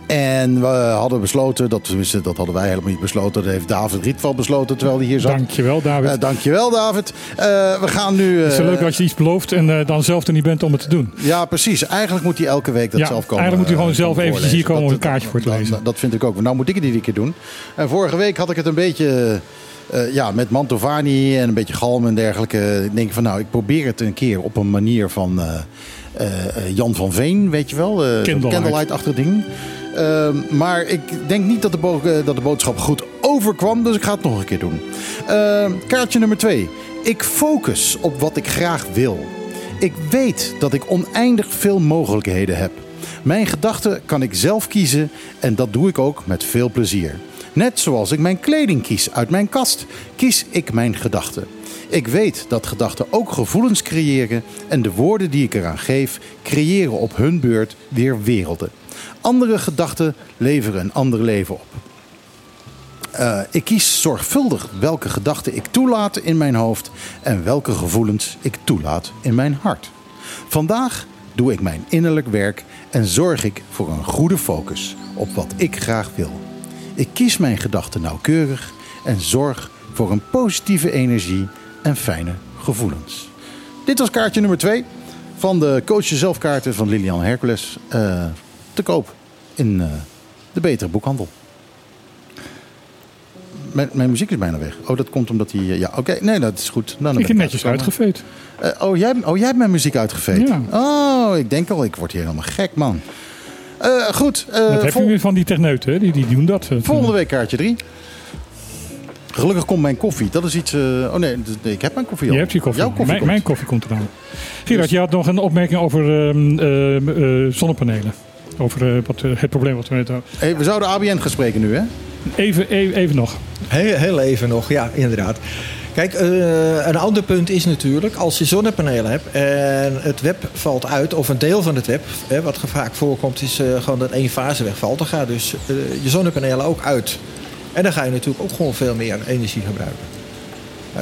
En we hadden besloten, dat, tenminste, dat hadden wij helemaal niet besloten. Dat heeft David Rietveld besloten terwijl hij hier zat. Dankjewel, David. Eh, dankjewel, David. Eh, we gaan nu. het is leuk als je iets belooft en dan zelf er niet bent om het te doen. ja, precies. Eigenlijk moet hij elke week dat Ja, zelf komen. eigenlijk moet hij gewoon zelf eventjes hier komen om een kaartje voor te dat- lezen. Dat, dat vind ik ook. Nou moet ik het iedere keer doen. En vorige week had ik het een beetje eh, ja, met Mantovani en een beetje galm en dergelijke. Ik denk van nou, ik probeer het een keer op een manier van eh, eh, Jan van Veen, weet je wel. Candlelight. Candlelight-achtig ding. Ehm, maar ik denk niet dat de, bo- dat de boodschap goed overkwam, dus ik ga het nog een keer doen. Ehm, kaartje nummer twee. Ik focus op wat ik graag wil. Ik weet dat ik oneindig veel mogelijkheden heb. Mijn gedachten kan ik zelf kiezen en dat doe ik ook met veel plezier. Net zoals ik mijn kleding kies uit mijn kast, kies ik mijn gedachten. Ik weet dat gedachten ook gevoelens creëren en de woorden die ik eraan geef creëren op hun beurt weer werelden. Andere gedachten leveren een ander leven op. Eh, ik kies zorgvuldig welke gedachten ik toelaat in mijn hoofd en welke gevoelens ik toelaat in mijn hart. Vandaag doe ik mijn innerlijk werk en zorg ik voor een goede focus op wat ik graag wil. Ik kies mijn gedachten nauwkeurig en zorg voor een positieve energie en fijne gevoelens. Dit was kaartje nummer 2 van de Coach Jezelf kaarten van Lilian Hercules. eh, te koop in eh, de betere boekhandel. Mijn, mijn muziek is bijna weg. Oh, dat komt omdat hij... eh, ja, oké. Nee, dat is goed. Nou, dan Ik heb netjes uitgeveed. Oh, jij, oh, jij hebt mijn muziek uitgeveed? Ja. Oh, ik denk al, ik word hier helemaal gek, man. Eh, goed. eh, Dat heb je weer van die techneuten, hè? Die, die doen dat. volgende week kaartje 3. Gelukkig komt mijn koffie. Dat is iets... eh, oh nee, nee, ik heb mijn koffie al. Je hebt je koffie. Jouw koffie mijn, komt. mijn koffie komt eraan. Gerard, je had nog een opmerking over ehm, ehm, eh, zonnepanelen. Over wat, het probleem wat we net hadden. Hey, we zouden ABN gaan spreken nu, hè? Even, even, even nog. Heel, heel even nog, ja, inderdaad. Kijk, eh, een ander punt is natuurlijk, als je zonnepanelen hebt en het web valt uit, of een deel van het web, hè, wat vaak voorkomt, is eh, gewoon dat één fase wegvalt. Dan gaat dus eh, je zonnepanelen ook uit. En dan ga je natuurlijk ook gewoon veel meer energie gebruiken.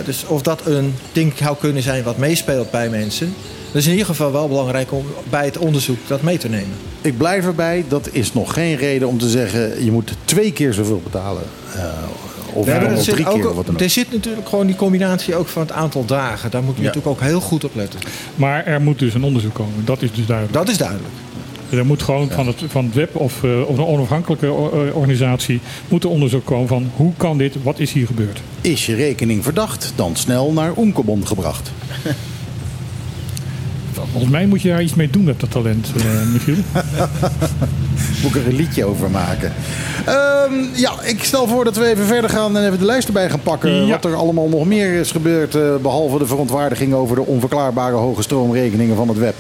Dus of dat een ding zou kunnen zijn wat meespeelt bij mensen, dat is in ieder geval wel belangrijk om bij het onderzoek dat mee te nemen. Ik blijf erbij. Dat is nog geen reden om te zeggen... je moet twee keer zoveel betalen. Eh, of, Ja, er, ook, keer, wat dan ook. er zit natuurlijk gewoon die combinatie ook van het aantal dagen. Daar moet je Ja. natuurlijk ook heel goed op letten. Maar er moet dus een onderzoek komen. Dat is dus duidelijk. Dat is duidelijk. Er moet gewoon van het, van het web of, eh, of een onafhankelijke o- eh, organisatie moet er onderzoek komen van hoe kan dit, wat is hier gebeurd. Is je rekening verdacht, dan snel naar Oemkebon gebracht. Volgens mij moet je daar iets mee doen met dat talent, eh Michiel. Moet ik er een liedje over maken. Ehm, ja, ik stel voor dat we even verder gaan en even de lijst erbij gaan pakken. Ja. Wat er allemaal nog meer is gebeurd. eh, behalve de verontwaardiging over de onverklaarbare hoge stroomrekeningen van het web.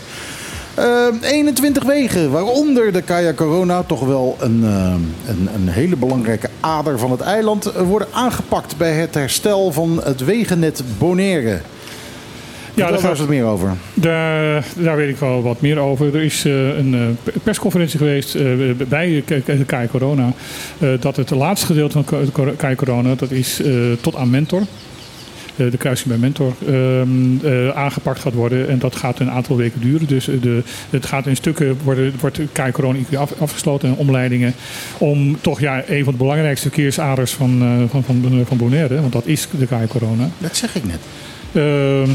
Ehm, 21 wegen, waaronder de Kaya Corona, toch wel een, ehm, een, een hele belangrijke ader van het eiland, eh, worden aangepakt bij het herstel van het wegennet Bonaire. Ja, daar gaat, het meer over. daar, daar weet ik wel wat meer over. Er is eh, een eh, persconferentie geweest eh, bij K- K- KI Corona. dat het laatste gedeelte van K- KI Corona, dat is tot aan Mentor. de kruising bij Mentor ehm, eh, aangepakt gaat worden. En dat gaat een aantal weken duren. Dus de, het gaat in stukken worden, wordt KI Corona af, afgesloten en omleidingen. Om toch ja, een van de belangrijkste verkeersaders van, van, van, van Bonaire. Want dat is de KI Corona. Dat zeg ik net. Ehm,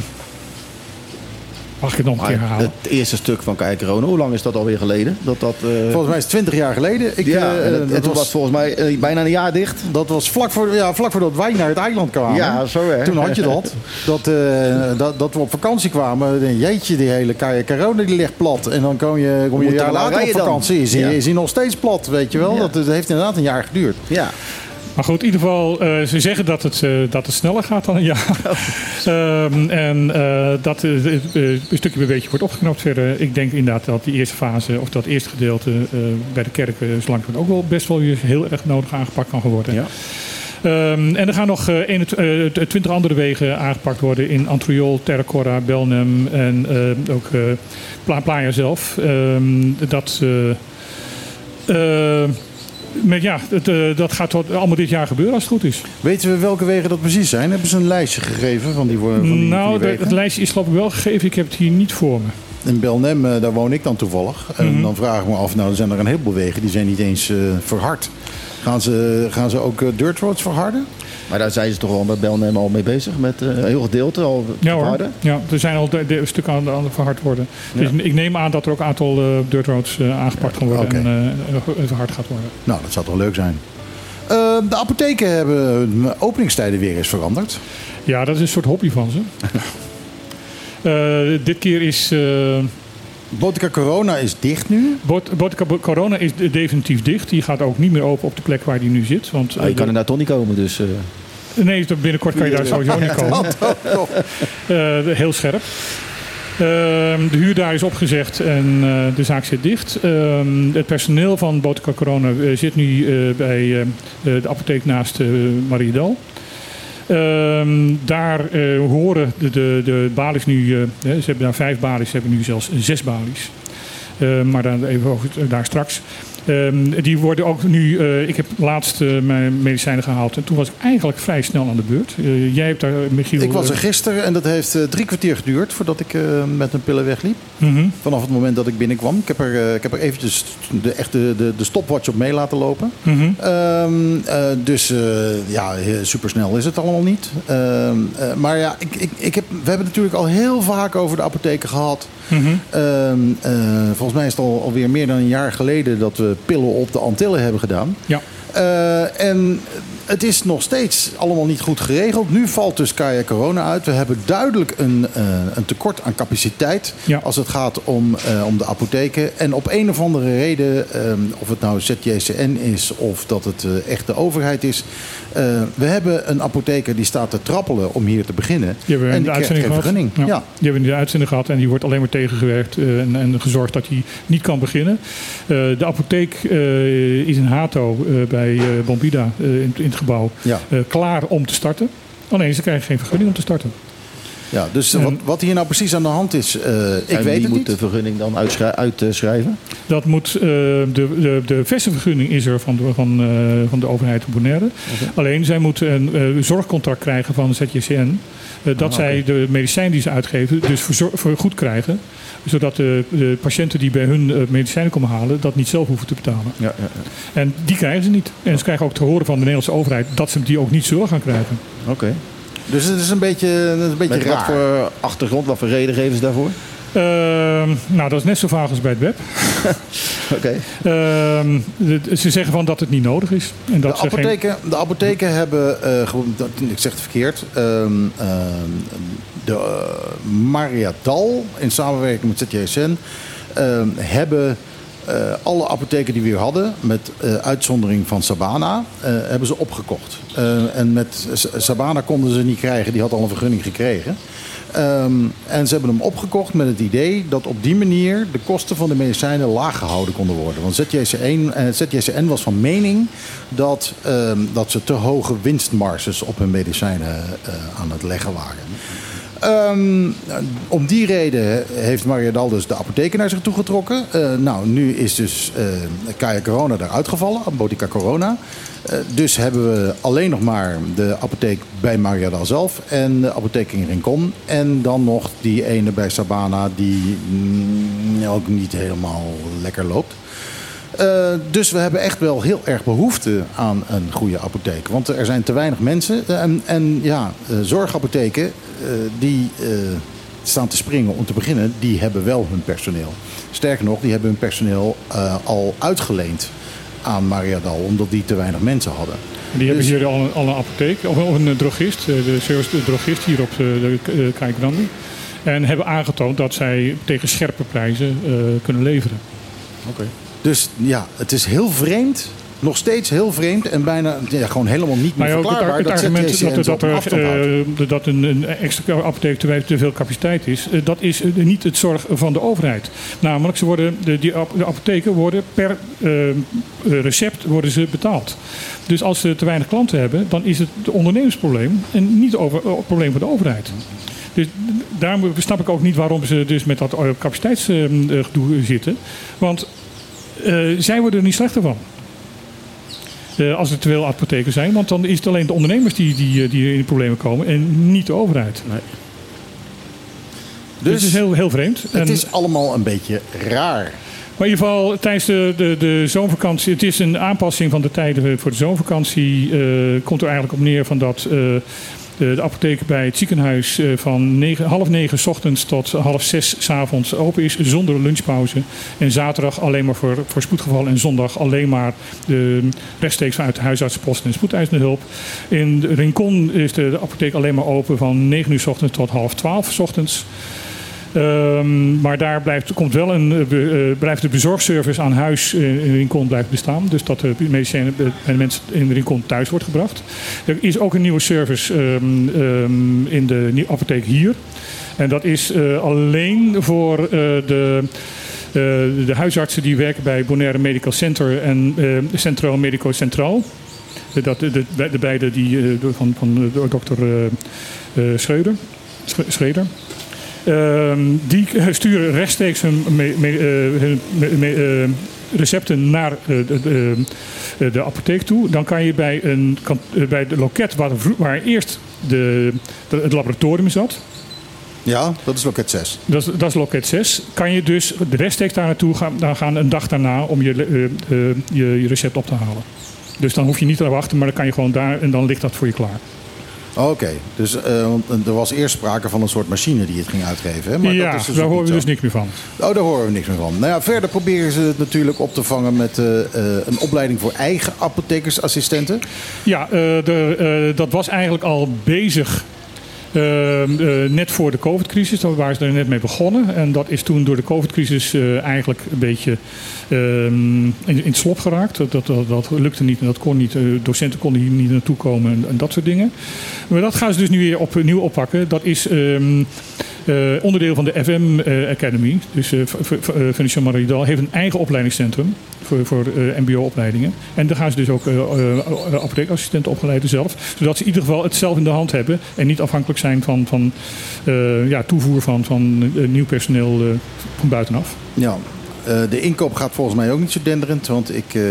mag ik het nog een keer herhalen? het eerste stuk van Kijk Corona, hoe lang is dat alweer geleden? Dat dat, eh, Volgens mij is het 20 jaar geleden. Ik, ja, eh, en, het- dat was was- volgens mij eh, bijna een jaar dicht. Dat was vlak, voor, ja, vlak voordat wij naar het eiland kwamen. Ja, zo hè. Toen had je dat. Dat, eh, dat, dat we op vakantie kwamen. Jeetje, die hele Kaya Corona die ligt plat. En dan kom je, kom je een jaar later op vakantie. Is hij Ja. is hij nog steeds plat, weet je wel. Ja. Dat, dat heeft inderdaad een jaar geduurd. Ja. Maar goed, in ieder geval, eh, ze zeggen dat het, eh, dat het sneller gaat dan een jaar. Ehm, en eh, dat een stukje bij beetje wordt opgeknapt verder. Ik denk inderdaad dat die eerste fase, of dat eerste gedeelte bij de kerken, zo langzamerhand ook wel best wel heel erg nodig aangepakt kan worden. Ja. Ehm, en er gaan nog 21 20 andere wegen aangepakt worden in Antriol, Terracora, Belnem en ook Pla- Playa zelf. Ehm, dat, maar ja, het, eh, dat gaat tot, allemaal dit jaar gebeuren als het goed is. Weten we welke wegen dat precies zijn? Hebben ze een lijstje gegeven van die, van die, van nou, die het lijstje is geloof ik wel gegeven. Ik heb het hier niet voor me. In Belnem, eh, daar woon ik dan toevallig. En Mhm. dan vraag ik me af, nou, er zijn er een heleboel wegen. Die zijn niet eens eh, verhard. Gaan ze, gaan ze ook eh, dirt roads verharden? Maar daar zijn ze toch wel bij Belnem al mee bezig. Met eh, een heel gedeelte al Ja hoor. harder. Ja, er zijn al de, de stukken aan, aan verhard worden. Dus ik neem aan dat er ook een aantal eh, dirt roads aangepakt gaan worden en eh, verhard gaat worden. Nou, dat zou toch leuk zijn. Eh, de apotheken hebben hun openingstijden weer eens veranderd. Ja, dat is een soort hobby van ze. Eh, dit keer is... Botica Corona is dicht nu. Bot- Botica Corona is de- definitief dicht. Die gaat ook niet meer open op de plek waar die nu zit. Want, Ah, je eh, kan er daar toch niet komen, dus... eh, Nee, binnenkort kan je daar sowieso niet komen. Eh, heel scherp. Ehm, de huur daar is opgezegd en eh, de zaak zit dicht. Ehm, het personeel van Botica Corona zit nu eh, bij eh, de apotheek naast uh, Ehm, daar eh, horen de, de, de balies nu, eh, ze hebben daar vijf balies, ze hebben nu zelfs zes balies. Eh, maar dan even over het- daar straks. Ehm, die worden ook nu. eh, ik heb laatst eh, mijn medicijnen gehaald en toen was ik eigenlijk vrij snel aan de beurt. Eh, jij hebt daar, Michiel. Ik was er gisteren en dat heeft drie kwartier geduurd voordat ik met mijn pillen wegliep. mhm. Vanaf het moment dat ik binnenkwam. Ik heb er, ik heb er eventjes de, echt de, de, de stopwatch op mee laten lopen. Mhm. Ehm, eh, dus ja, super snel is het allemaal niet. Ehm, eh, maar ja, ik, ik, ik heb, we hebben natuurlijk al heel vaak over de apotheken gehad. Mhm. Volgens mij is het al, alweer meer dan een jaar geleden dat we pillen op de Antillen hebben gedaan. Ja. Eh, en het is nog steeds allemaal niet goed geregeld. Nu valt dus Kaya Corona uit. We hebben duidelijk een, eh, een tekort aan capaciteit Ja. als het gaat om, eh, om de apotheken. En op een of andere reden, ehm, of het nou ZJCN is of dat het echt de overheid is. Eh, we hebben een apotheker die staat te trappelen om hier te beginnen. Die hebben en die de uitzending gehad. vergunning. Ja. Ja. Die hebben de uitzending gehad en die wordt alleen maar tegengewerkt eh, en, en gezorgd dat hij niet kan beginnen. Eh, de apotheek is in Hato bij Bombida in, in het gebouw Ja. klaar om te starten. Alleen ze krijgen geen vergunning om te starten. Ja, dus En- wat, wat hier nou precies aan de hand is, eh, ik en weet wie het moet niet. de vergunning dan uitschri- uitschrijven? Dat moet, eh, de, de, de is er van de, van, eh, van de overheid van Bonaire. Alleen zij moeten een eh, zorgcontract krijgen van ZJCN. dat zij de medicijn die ze uitgeven dus verzor- vergoed krijgen. Zodat de, de patiënten die bij hun medicijnen komen halen, dat niet zelf hoeven te betalen. Ja, ja, En die krijgen ze niet. En ze krijgen ook te horen van de Nederlandse overheid dat ze die ook niet zullen gaan krijgen. Oké. Dus het is een beetje, een beetje Met wat raar. voor achtergrond, wat voor reden geven ze daarvoor? Ehm, nou, dat is net zo vaag als bij het web. Oké. Ehm, ze zeggen van dat het niet nodig is. En dat De ze geen- apotheken, de apotheken hebben, eh, gewoon, dat, ik zeg het verkeerd, ehm, ehm, de uh, Mariadal in samenwerking met ZJSN ehm, hebben eh, alle apotheken die we hadden, met eh, uitzondering van Sabana, eh, hebben ze opgekocht. En met Sabana konden ze niet krijgen, die had al een vergunning gekregen. Ehm, en ze hebben hem opgekocht met het idee dat op die manier de kosten van de medicijnen laag gehouden konden worden. Want ZJC1, ZJCN was van mening dat, ehm, dat ze te hoge winstmarges op hun medicijnen aan het leggen waren. Ehm, om die reden heeft Mariadal dus de apotheken naar zich toe getrokken. Eh, nou, nu is dus eh Kaya Corona eruit gevallen, Botica Corona. Eh, dus hebben we alleen nog maar de apotheek bij Mariadal zelf en de apotheek in Rincon. En dan nog die ene bij Sabana die mm, ook niet helemaal lekker loopt. Eh, dus we hebben echt wel heel erg behoefte aan een goede apotheek. Want er zijn te weinig mensen. Eh, En, en ja, eh, zorgapotheken die staan te springen om te beginnen, die hebben wel hun personeel. Sterker nog, die hebben hun personeel al uitgeleend aan Mariadal, omdat die te weinig mensen hadden. Die hebben Dus- hier al een, al een apotheek, of, een drogist, de service drogist hier op de, de uh. En hebben aangetoond dat zij tegen scherpe prijzen kunnen leveren. Dus ja, het is heel vreemd. Nog steeds heel vreemd en bijna ja, gewoon helemaal niet meer Maar ook het, verklaarbaar. ar- het dat argument dat, dat, er, eh, dat een, een extra apotheek te, te veel capaciteit is, eh, dat is eh, niet het zorg van de overheid. Namelijk, ze worden, de, die, ap- de apotheken worden per recept worden ze betaald. Dus als ze te weinig klanten hebben, dan is het het ondernemersprobleem en niet over, het probleem van de overheid. Dus daarom snap ik ook niet waarom ze dus met dat capaciteitsgedoe zitten. Want eh, zij worden er niet slechter van. Eh, als er te veel apotheken zijn. Want dan is het alleen de ondernemers die, die, eh, die in de problemen komen en niet de overheid. Dus, het is heel, heel vreemd. Het En- is allemaal een beetje raar. maar in ieder geval tijdens de, de, de zomervakantie, het is een aanpassing van de tijden voor de zomervakantie. komt er eigenlijk op neer van dat de, apotheek bij het ziekenhuis eh, van negen, half negen 's ochtends tot half zes 's avonds open is, zonder lunchpauze. En zaterdag alleen maar voor, voor spoedgevallen en zondag alleen maar de, rechtstreeks vanuit de huisartsenpost en spoedeisende hulp. In de Rincon is de, apotheek alleen maar open van 9 uur 's ochtends tot half 12 's ochtends. Ehm, maar daar blijft, komt wel een, eh, eh, blijft de bezorgservice aan huis eh, in Rincon blijft bestaan. Dus dat de medicijnen bij de mensen in Rincon thuis wordt gebracht. Er is ook een nieuwe service ehm, ehm, in de apotheek hier. En dat is alleen voor de, de huisartsen die werken bij Bonaire Medical Center en Centraal Medico Centraal. Dat, de, de, de beide die, van, van dokter eh, Schreuder. Ehm, die sturen rechtstreeks hun, me- me- eh, me- eh, recepten naar eh, de, de, de apotheek toe. Dan kan je bij, een, kan- bij de loket waar, waar eerst de, de- het laboratorium zat, Ja, dat is loket 6. dat is, dat is loket 6, kan je dus de rechtstreeks daar naartoe gaan, dan gaan een dag daarna om je, je, je recept op te halen. Dus dan hoef je niet te wachten, maar dan kan je gewoon daar en dan ligt dat voor je klaar. Oké, dus eh, er was eerst sprake van een soort machine die het ging uitgeven. Hè? Maar ja, dat is dus daar horen we dus niks meer van. Oh, daar horen we niks meer van. Nou ja, verder proberen ze het natuurlijk op te vangen met eh, eh, een opleiding voor eigen apothekersassistenten. Ja, de, dat was eigenlijk al bezig. Eh, eh, net voor de COVID-crisis, daar waren ze er net mee begonnen. En dat is toen door de COVID-crisis eh, eigenlijk een beetje ehm, in, in het slop geraakt. Dat, dat, dat, lukte niet en dat kon niet. Eh, docenten konden hier niet naartoe komen en, en dat soort dingen. Maar dat gaan ze dus nu weer opnieuw oppakken. Dat is eh, onderdeel van de FM eh, Academy. Dus Financial Maridal heeft een eigen opleidingscentrum voor, voor MBO-opleidingen. En daar gaan ze dus ook apotheekassistenten opgeleiden zelf. Zodat ze in ieder geval het zelf in de hand hebben. En niet afhankelijk zijn van, van ja, toevoer van, van nieuw personeel van buitenaf. Ja, eh, de inkoop gaat volgens mij ook niet zo denderend. Want ik eh,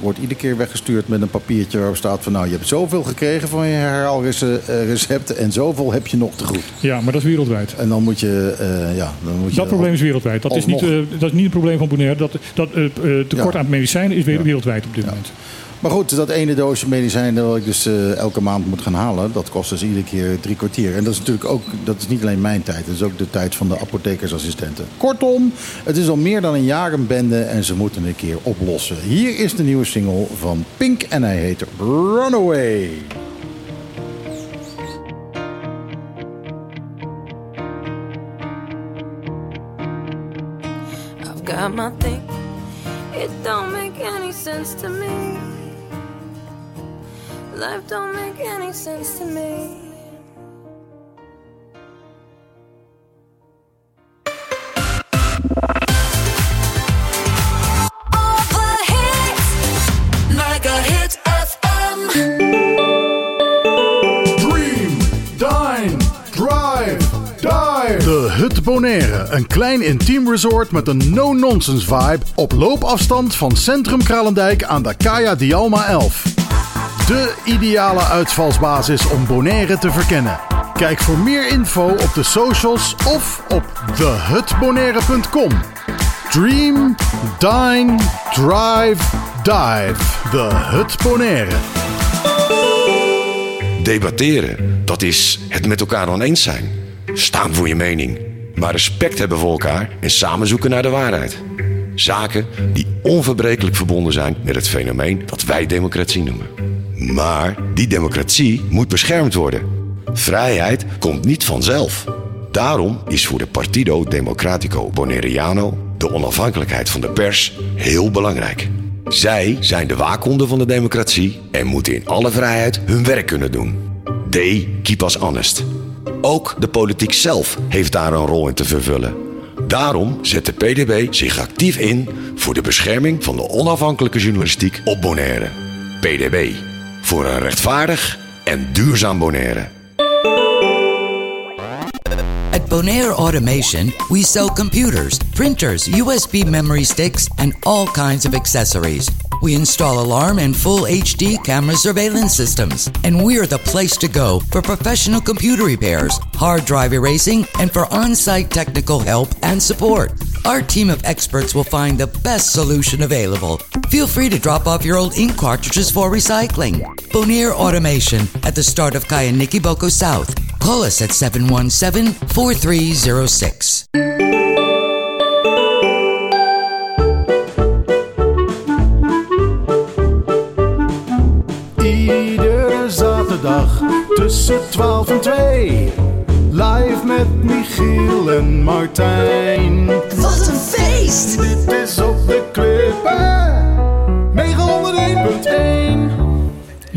word iedere keer weggestuurd met een papiertje waarop staat van... nou, je hebt zoveel gekregen van je herhaalrecept en zoveel heb je nog te goed. Ja, maar dat is wereldwijd. En dan moet je... eh, ja, dan moet je Dat probleem is wereldwijd. Dat is, niet, eh, dat is niet een probleem van Bonaire. Dat, dat eh, eh, tekort Ja. aan medicijnen is wereldwijd op dit Ja. moment. Maar goed, dat ene doosje medicijnen dat ik dus eh, elke maand moet gaan halen, dat kost dus iedere keer drie kwartier. En dat is natuurlijk ook, dat is niet alleen mijn tijd, dat is ook de tijd van de apothekersassistenten. Kortom, het is al meer dan een jaar een bende en ze moeten een keer oplossen. Hier is de nieuwe single van Pink en hij heet Runaway. I've got my thing. It don't make any sense to me. Life don't make any sense to me. Bonaire. Een klein intiem resort met een no-nonsense vibe. Op loopafstand van Centrum Kralendijk aan de Kaya Dialma 11. De ideale uitvalsbasis om Bonaire te verkennen. Kijk voor meer info op de socials of op thehutbonaire.com. Dream, dine, drive, dive. De Hut Bonaire. Debatteren, dat is het met elkaar oneens zijn. Staan voor je mening. Maar respect hebben voor elkaar en samen zoeken naar de waarheid. Zaken die onverbrekelijk verbonden zijn met het fenomeen dat wij democratie noemen. Maar die democratie moet beschermd worden. Vrijheid komt niet vanzelf. Daarom is voor de Partido Democratico Bonaireano de onafhankelijkheid van de pers heel belangrijk. Zij zijn de waakhonden van de democratie en moeten in alle vrijheid hun werk kunnen doen. They keep us honest. Ook de politiek zelf heeft daar een rol in te vervullen. Daarom zet de PDB zich actief in voor de bescherming van de onafhankelijke journalistiek op Bonaire. PDB. Voor een rechtvaardig en duurzaam Bonaire. At Bonaire Automation, we sell computers, printers, USB memory sticks, and all kinds of accessories. We install alarm and full HD camera surveillance systems. And we're the place to go for professional computer repairs, hard drive erasing, and for on site technical help and support. Our team of experts will find the best solution available. Feel free to drop off your old ink cartridges for recycling. Bonaire Automation at the start of Kayaniki Boko South. Call us at 717 4306. Iedere zaterdag tussen 12 en 2. Live met Michiel en Martijn. Wat een feest. Dit is op de klippen.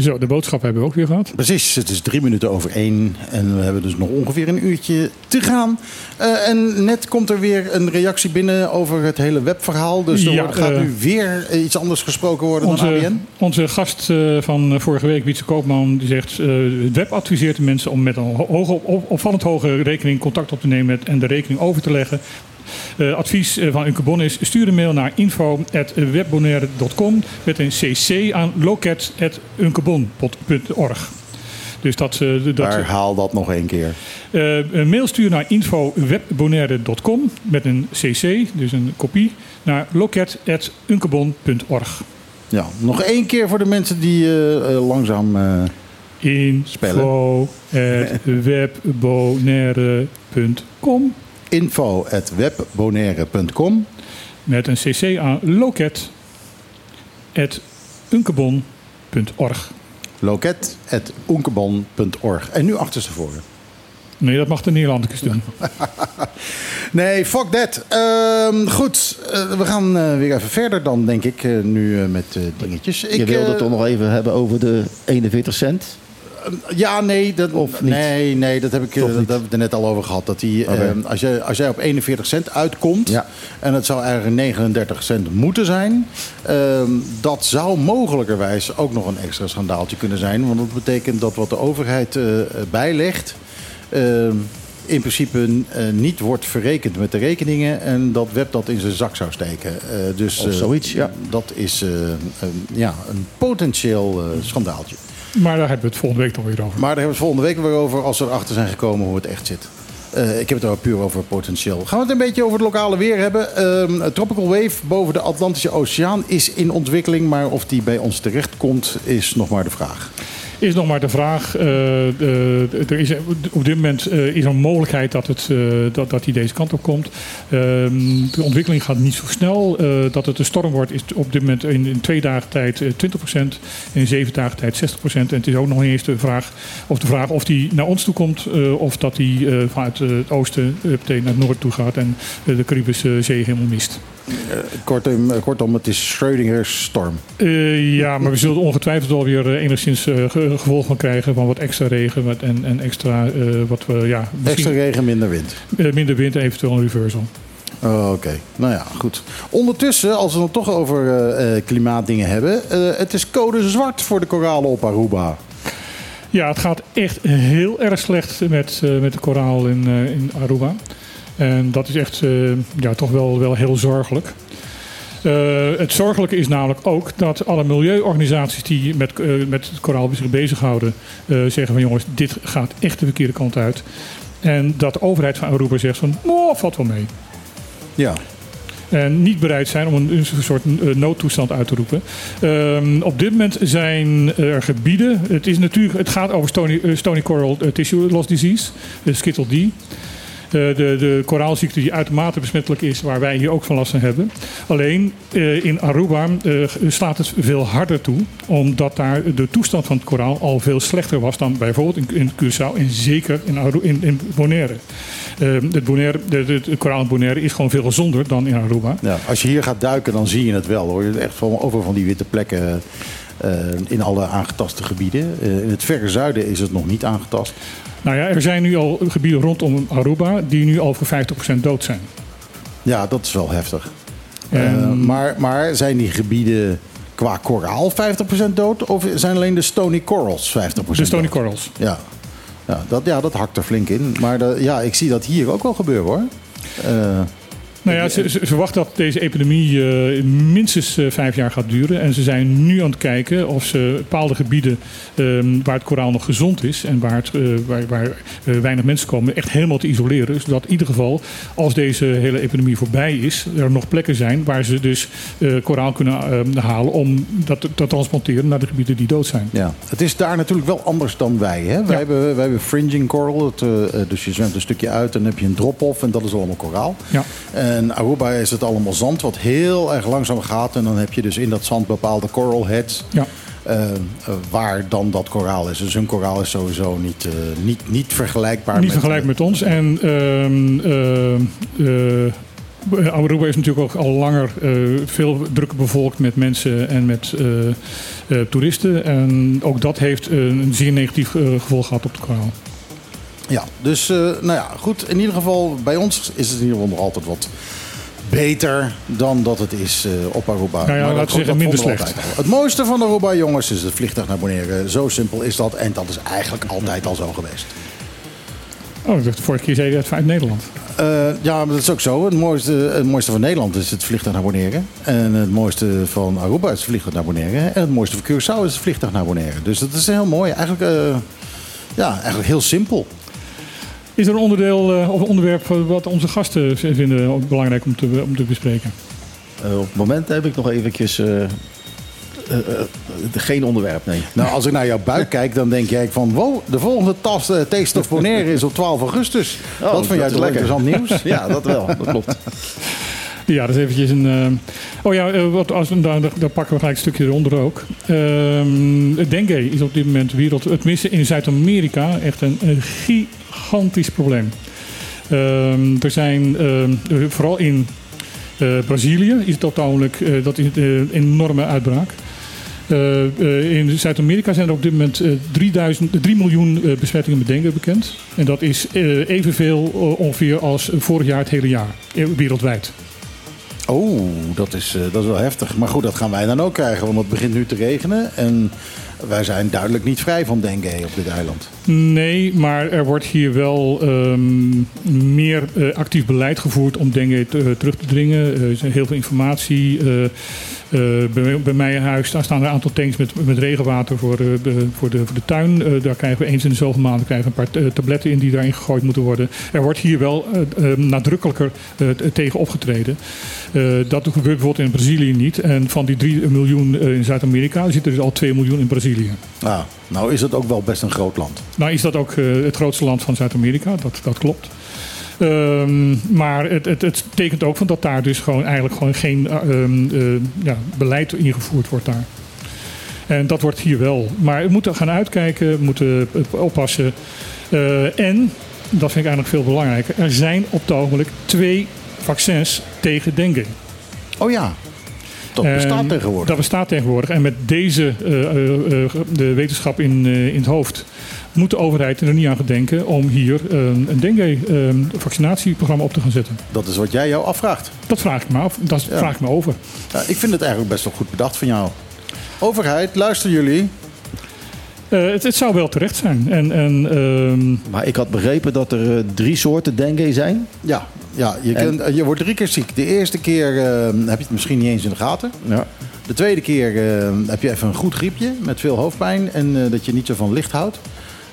Zo, de boodschap hebben we ook weer gehad. Precies, het is drie minuten over één en we hebben dus nog ongeveer een uurtje te gaan. Eh, en net komt er weer een reactie binnen over het hele webverhaal. Dus er Ja, wordt- gaat nu weer eh, iets anders gesproken worden dan ABN. onze gast eh, van vorige week, Wietse Koopman, die zegt... het web adviseert de mensen om met een ho- hoge, op- opvallend hoge rekening contact op te nemen en de rekening over te leggen. Eh, advies eh, van Unke Bon is: stuur een mail naar info.webbonaire.com met een cc aan loket.unkebon.org. Dus dat, eh, dat, Herhaal dat nog één keer. een mail sturen naar info.webbonaire.com met een cc, dus een kopie, naar loket.unkebon.org. Ja, nog één keer voor de mensen die eh, langzaam... eh, info.webbonaire.com info.webbonaire.com met een cc aan loket.unkebon.org. loket.oenkebon.org. En nu achterstevoren. Nee, dat mag de Nederlanders doen. Nee, fuck that. Ehm, goed, eh, we gaan eh, weer even verder dan, denk ik, eh, nu met dingetjes. Je Ik, wilde eh, het toch nog even hebben over de 41 cent? Ja, nee, dat, Of niet? nee, nee, dat heb ik eh, dat hebben we er net al over gehad. Dat die, ehm, als, jij, als jij op 41 cent uitkomt, Ja. en het zou eigenlijk 39 cent moeten zijn, ehm, dat zou mogelijkerwijs ook nog een extra schandaaltje kunnen zijn. Want dat betekent dat wat de overheid eh, bijlegt, ehm, in principe eh, niet wordt verrekend met de rekeningen en dat web dat in zijn zak zou steken. Eh, dus Of eh, zoiets, ja. dat is eh, een- ja, een potentieel eh, schandaaltje. Maar daar hebben we het volgende week nog weer over. Maar daar hebben we het volgende week weer over als we erachter zijn gekomen hoe het echt zit. Eh, ik heb het er puur over potentieel. Gaan we het een beetje over het lokale weer hebben. Ehm, tropical wave boven de Atlantische Oceaan is in ontwikkeling. Maar of die bij ons terechtkomt, is nog maar de vraag. Is nog maar de vraag. eh, de- er is, op dit moment eh, is er een mogelijkheid dat, het, eh, dat, dat die deze kant op komt. Ehm, de ontwikkeling gaat niet zo snel. Eh, dat het een storm wordt is op dit moment in, in twee dagen tijd eh, 20%. In zeven dagen tijd 60%. En het is ook nog niet eens de vraag of, de vraag of die naar ons toe komt. eh, of dat die eh, vanuit eh, het oosten eh, naar het noorden toe gaat. En eh, de Caribische Zee helemaal mist. Kortom, eh, kortom het is Schrödinger's storm. Eh, ja, maar we zullen ongetwijfeld alweer eh, enigszins eh, ge- gevolg van krijgen van wat extra regen wat, en, en extra eh, wat we ja, Extra regen, minder wind. eh, minder wind en eventueel een reversal. Oh, Oké, nou ja, goed. Ondertussen, als we het toch over eh, eh, klimaatdingen hebben. eh, het is code zwart voor de koralen op Aruba. Ja, het gaat echt heel erg slecht met, eh, met de koraal in, eh, in Aruba. En dat is echt eh, ja, toch wel, wel heel zorgelijk. Eh, het zorgelijke is namelijk ook dat alle milieuorganisaties die met, eh, met het koraal zich bezighouden, zeggen van jongens, dit gaat echt de verkeerde kant uit. En dat de overheid van Aruba zegt van, oh, valt wel mee. Ja. En niet bereid zijn om een, een soort noodtoestand uit te roepen. Ehm, op dit moment zijn er gebieden. Het, is natuurlijk, het gaat over Stony, Stony Coral Tissue Loss Disease, de Skittle D. Eh, de, de koraalziekte die uitermate besmettelijk is, waar wij hier ook van last van hebben. Alleen eh, in Aruba eh, slaat het veel harder toe, omdat daar de toestand van het koraal al veel slechter was dan bijvoorbeeld in, in Curaçao en zeker in, in, Bonaire. Eh, het, Bonaire de, koraal in Bonaire is gewoon veel gezonder dan in Aruba. Ja, als je hier gaat duiken, dan zie je het wel hoor. Echt van, over van die witte plekken in alle aangetaste gebieden. Eh, in het verre zuiden is het nog niet aangetast. Nou ja, er zijn nu al gebieden rondom Aruba die nu al voor 50% dood zijn. Ja, dat is wel heftig. Eh, En- maar, maar zijn die gebieden qua koraal 50% dood? Of zijn alleen de stony corals 50% De Stony dood? Corals. Ja. Ja, dat, ja, dat hakt er flink in. Maar de- ja, ik zie dat hier ook wel gebeuren hoor. Eh, Nou ja, ze, ze ze verwachten dat deze epidemie eh, minstens eh, vijf jaar gaat duren. En ze zijn nu aan het kijken of ze bepaalde gebieden ehm, waar het koraal nog gezond is en waar, het, eh, waar, waar weinig mensen komen, echt helemaal te isoleren. Zodat in ieder geval, als deze hele epidemie voorbij is, er nog plekken zijn waar ze dus koraal kunnen ehm, halen om dat te te transplanteren naar de gebieden die dood zijn. Ja, het is daar natuurlijk wel anders dan wij. Hè? Wij, Ja. hebben, wij hebben fringing coral. Het, dus je zwemt een stukje uit en dan heb je een drop-off en dat is allemaal koraal. Ja. En Aruba is het allemaal zand wat heel erg langzaam gaat. En dan heb je dus in dat zand bepaalde coral heads. Ja. eh, eh, waar dan dat koraal is. Dus hun koraal is sowieso niet, eh, niet, niet vergelijkbaar Niet met... vergelijkbaar met ons. En ehm ehm, eh, Aruba is natuurlijk ook al langer veel drukker bevolkt met mensen en met toeristen. En ook dat heeft een zeer negatief gevolg gehad op de koraal. Ja, dus eh, nou ja, goed. In ieder geval, bij ons is het in ieder geval nog altijd wat beter dan dat het is eh, op Aruba. Nou ja, Maar laten we dat- zeggen dat minder slecht. Het mooiste van Aruba, jongens, is het vliegtuig naar Bonaire. Zo simpel is dat. En dat is eigenlijk altijd al zo geweest. Oh, ik dacht, de vorige keer zei je het vanuit Nederland. Eh, ja, maar dat is ook zo. Het mooiste, het mooiste van Nederland is het vliegtuig naar Bonaire. En het mooiste van Aruba is het vliegtuig naar Bonaire. En het mooiste van Curaçao is het vliegtuig naar Bonaire. Dus dat is heel mooi. Eigenlijk, ja, eigenlijk heel simpel. Is er een onderdeel eh, of een onderwerp eh, wat onze gasten vinden ook belangrijk om te, om te bespreken? Eh, op het moment heb ik nog eventjes eh, eh, eh, geen onderwerp, nee. Nou, als ik naar jouw buik kijk, dan denk jij van... wow, de volgende tas, eh, Taste of Bonaire is op 12 augustus. Oh, dat vind jij is toch interessant nieuws? Ja, dat wel. Dat klopt. Ja, dat is eventjes een... Oh ja, wat, als, we- daar, daar pakken we gelijk een stukje eronder ook. Ehm het dengue is op dit moment wereld... Tenminste in Zuid-Amerika echt een, een gigantisch probleem. Ehm, er zijn ehm, eh, vooral in eh, Brazilië is het uiteindelijk eh, dat is een enorme uitbraak. Eh, eh, in Zuid-Amerika zijn er op dit moment eh, 3000, 3 miljoen eh, besmettingen met dengue bekend. En dat is eh, evenveel eh, ongeveer als vorig jaar het hele jaar, eh, wereldwijd. Oh, dat is, eh, dat is wel heftig. Maar goed, dat gaan wij dan ook krijgen. Want het begint nu te regenen. En wij zijn duidelijk niet vrij van dengue op dit eiland. Nee, maar er wordt hier wel ehm, meer eh, actief beleid gevoerd om dengue eh, terug te dringen. Er is heel veel informatie. eh, bij, bij mij in huis daar staan er een aantal tanks met, met regenwater voor, de, voor, de, voor de tuin. Daar krijgen we eens in de zoveel maanden krijgen we een paar tabletten in die daarin gegooid moeten worden. Er wordt hier wel eh, eh, nadrukkelijker tegen opgetreden. Dat gebeurt bijvoorbeeld in Brazilië niet. En van die 3 miljoen in Zuid-Amerika zitten er dus al 2 miljoen in Brazilië. Nou, nou is het ook wel best een groot land. Nou is dat ook eh, het grootste land van Zuid-Amerika, dat, dat klopt. Ehm, maar het, het, het tekent ook van dat daar dus gewoon eigenlijk gewoon geen eh, ehm, eh, ja, beleid ingevoerd wordt daar. En dat wordt hier wel. Maar we moeten gaan uitkijken, we moeten oppassen. En, dat vind ik eigenlijk veel belangrijker, er zijn op het ogenblik twee vaccins tegen dengue. Oh ja, dat bestaat En tegenwoordig. Dat bestaat tegenwoordig. En met deze eh, eh, eh, de wetenschap in, eh, in het hoofd moet de overheid er niet aan gedenken om hier eh, een dengue-vaccinatieprogramma op te gaan zetten. Dat is wat jij jou afvraagt. Dat vraag ik me af. Dat Ja. vraag ik me over. Ja, ik vind het eigenlijk best wel goed bedacht van jou. Overheid, luisteren jullie? Eh, het, het zou wel terecht zijn. En, en, ehm, Maar ik had begrepen dat er drie soorten dengue zijn. Ja, ja je, En- kunt, je wordt drie keer ziek. De eerste keer eh, heb je het misschien niet eens in de gaten. Ja. De tweede keer eh, heb je even een goed griepje met veel hoofdpijn en eh, dat je niet zo van licht houdt.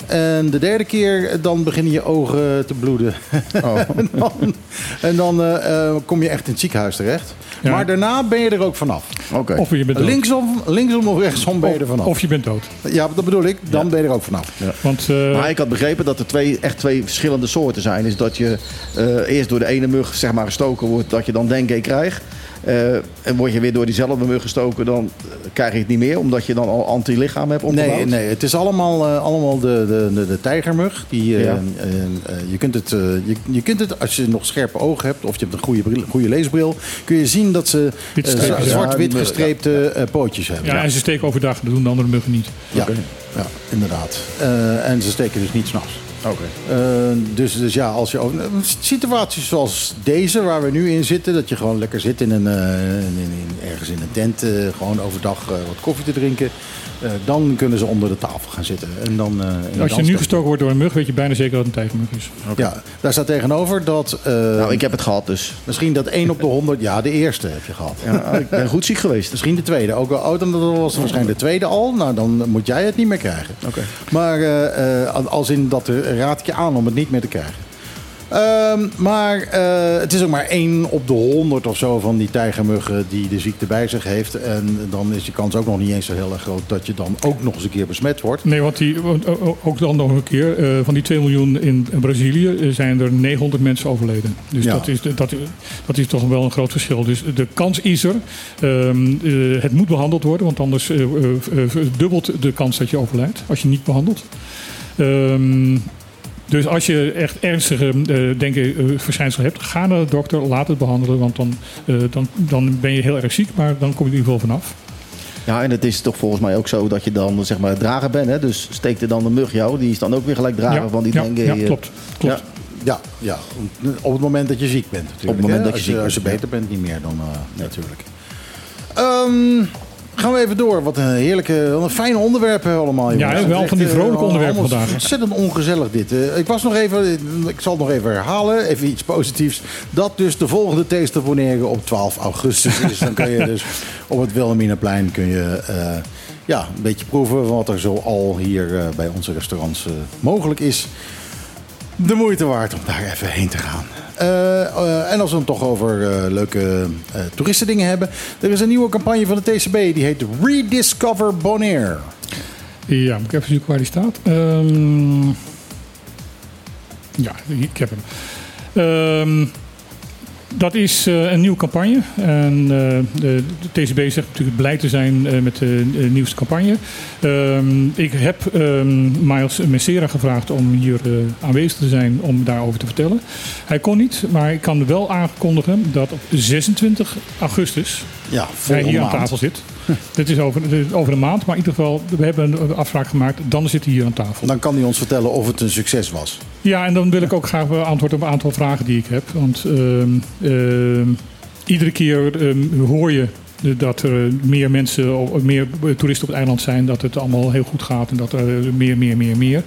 En de derde keer, dan beginnen je ogen te bloeden. en dan, en dan eh, eh, kom je echt in het ziekenhuis terecht. Ja. Maar daarna ben je er ook vanaf. Oké. of je bent dood. Linksom, linksom of rechtsom ben je er vanaf. Of je bent dood. ja, dat bedoel ik. Dan ben je er ook vanaf. Want eh, Maar ik had begrepen dat er twee, echt twee verschillende soorten zijn. Is dat je eh, eerst door de ene mug zeg maar, gestoken wordt, dat je dan dengue krijgt. Eh, en word je weer door diezelfde mug gestoken, dan eh, krijg je het niet meer. Omdat je dan al antilichaam hebt opgebouwd. Nee, nee, het is allemaal, eh, allemaal de, de, de, de tijgermug. Die, eh, Ja. eh, eh, je, kunt het, je, je kunt het, als je nog scherpe ogen hebt of je hebt een goede, bril, goede leesbril, kun je zien dat ze eh, zwart-wit gestreepte eh, pootjes hebben. ja, en ze steken overdag. Dat doen de andere muggen niet. Ja, ja, inderdaad. Eh, en ze steken dus niet s'nachts. Oké. Eh, dus, dus ja, als je over, situaties zoals deze waar we nu in zitten, dat je gewoon lekker zit in een, eh, in, in- ergens in een tent, eh, gewoon overdag wat koffie te drinken, dan kunnen ze onder de tafel gaan zitten. En dan, eh, en Als je nu gestoken wordt door een mug, weet je bijna zeker dat het een tijgermug is. Ja, daar staat tegenover dat eh, Nou, ik heb het gehad dus. misschien dat 1 op de 100, ja, de eerste heb je gehad. Ja, ik ben goed ziek geweest. Misschien de tweede. Ook al oud, dan was het waarschijnlijk de tweede al. Nou, dan moet jij het niet meer krijgen. Oké. Maar eh, eh, als in dat eh, raad ik je aan om het niet meer te krijgen. Ehm, maar eh, het is ook maar één op de honderd of zo van die tijgermuggen die de ziekte bij zich heeft. En dan is de kans ook nog niet eens zo heel erg groot dat je dan ook nog eens een keer besmet wordt. Nee, want die, ook dan nog een keer. eh, van die 2 miljoen in Brazilië eh, zijn er 900 mensen overleden. Dus Ja. dat, is, dat, dat is toch wel een groot verschil. Dus de kans is er. Ehm, eh, het moet behandeld worden, want anders dubbelt de kans dat je overlijdt als je niet behandelt. Ehm, dus als je echt ernstige eh denken, eh, verschijnselen hebt, ga naar de dokter, laat het behandelen. Want dan, eh, dan, dan ben je heel erg ziek, maar dan kom je er in ieder geval vanaf. Ja, en het is toch volgens mij ook zo dat je dan zeg maar drager bent. Hè? Dus steekt er dan de mug jou, die is dan ook weer gelijk drager Ja, van die ja, dengue. ja, klopt. klopt. Ja, ja, op het moment dat je ziek bent natuurlijk. Op het moment hè? dat je als ziek Als je bent, beter bent, niet meer dan natuurlijk. Ehm, gaan we even door. Wat een heerlijke, wat een fijne onderwerpen allemaal. Ja, jongens. wel Het is van die eh, vrolijke onderwerpen vandaag. Ontzettend ongezellig dit. Eh, ik was nog even, ik zal het nog even herhalen, even iets positiefs. Dat dus de volgende Bonaire op 12 augustus is. Dan kun je dus op het Wilhelminaplein kun je, eh, ja, een beetje proeven van wat er zo al hier bij onze restaurants mogelijk is de moeite waard om daar even heen te gaan. Eh, eh, en als we het toch over eh, leuke toeristendingen hebben. Er is een nieuwe campagne van de TCB. Die heet Rediscover Bonaire. Ja, moet ik even zoeken waar die staat. Ehm, ja, ik heb hem. Ehm, dat is eh, een nieuwe campagne. En eh, de, TCB zegt natuurlijk blij te zijn eh, met de nieuwste campagne. Ehm, ik heb ehm, Miles Messera gevraagd om hier aanwezig te zijn om daarover te vertellen. Hij kon niet, maar ik kan wel aankondigen dat op 26 augustus Ja, hij hier aan tafel zit. Dit is over, dit is over een maand, maar in ieder geval, we hebben een afspraak gemaakt. Dan zit hij hier aan tafel. Dan kan hij ons vertellen of het een succes was. Ja, en dan wil ik ook graag antwoord op een aantal vragen die ik heb. Want ehm, ehm, iedere keer ehm, hoor je dat er meer mensen, meer toeristen op het eiland zijn, dat het allemaal heel goed gaat en dat er meer, meer, meer, meer.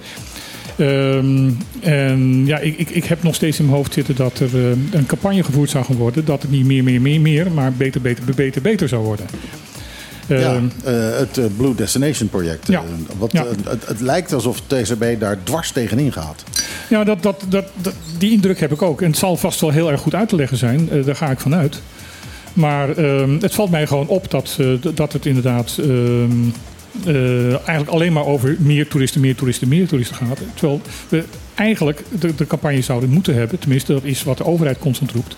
En ja, ik, ik, ik heb nog steeds in mijn hoofd zitten dat er een campagne gevoerd zou gaan worden. Dat het niet meer, meer, meer, meer, maar beter, beter, beter, beter zou worden. Ja, Ehm, eh, het eh, Blue Destination project. Ja. Eh, wat, Ja. het, het lijkt alsof TCB daar dwars tegenin gaat. Ja, dat, dat, dat, dat- die indruk heb ik ook. En het zal vast wel heel erg goed uit te leggen zijn. Daar ga ik vanuit. Maar ehm, het valt mij gewoon op dat, dat het inderdaad ehm, eh, eigenlijk alleen maar over meer toeristen, meer toeristen, meer toeristen gaat. Terwijl we eigenlijk de, de campagne zouden moeten hebben, tenminste dat is wat de overheid constant roept,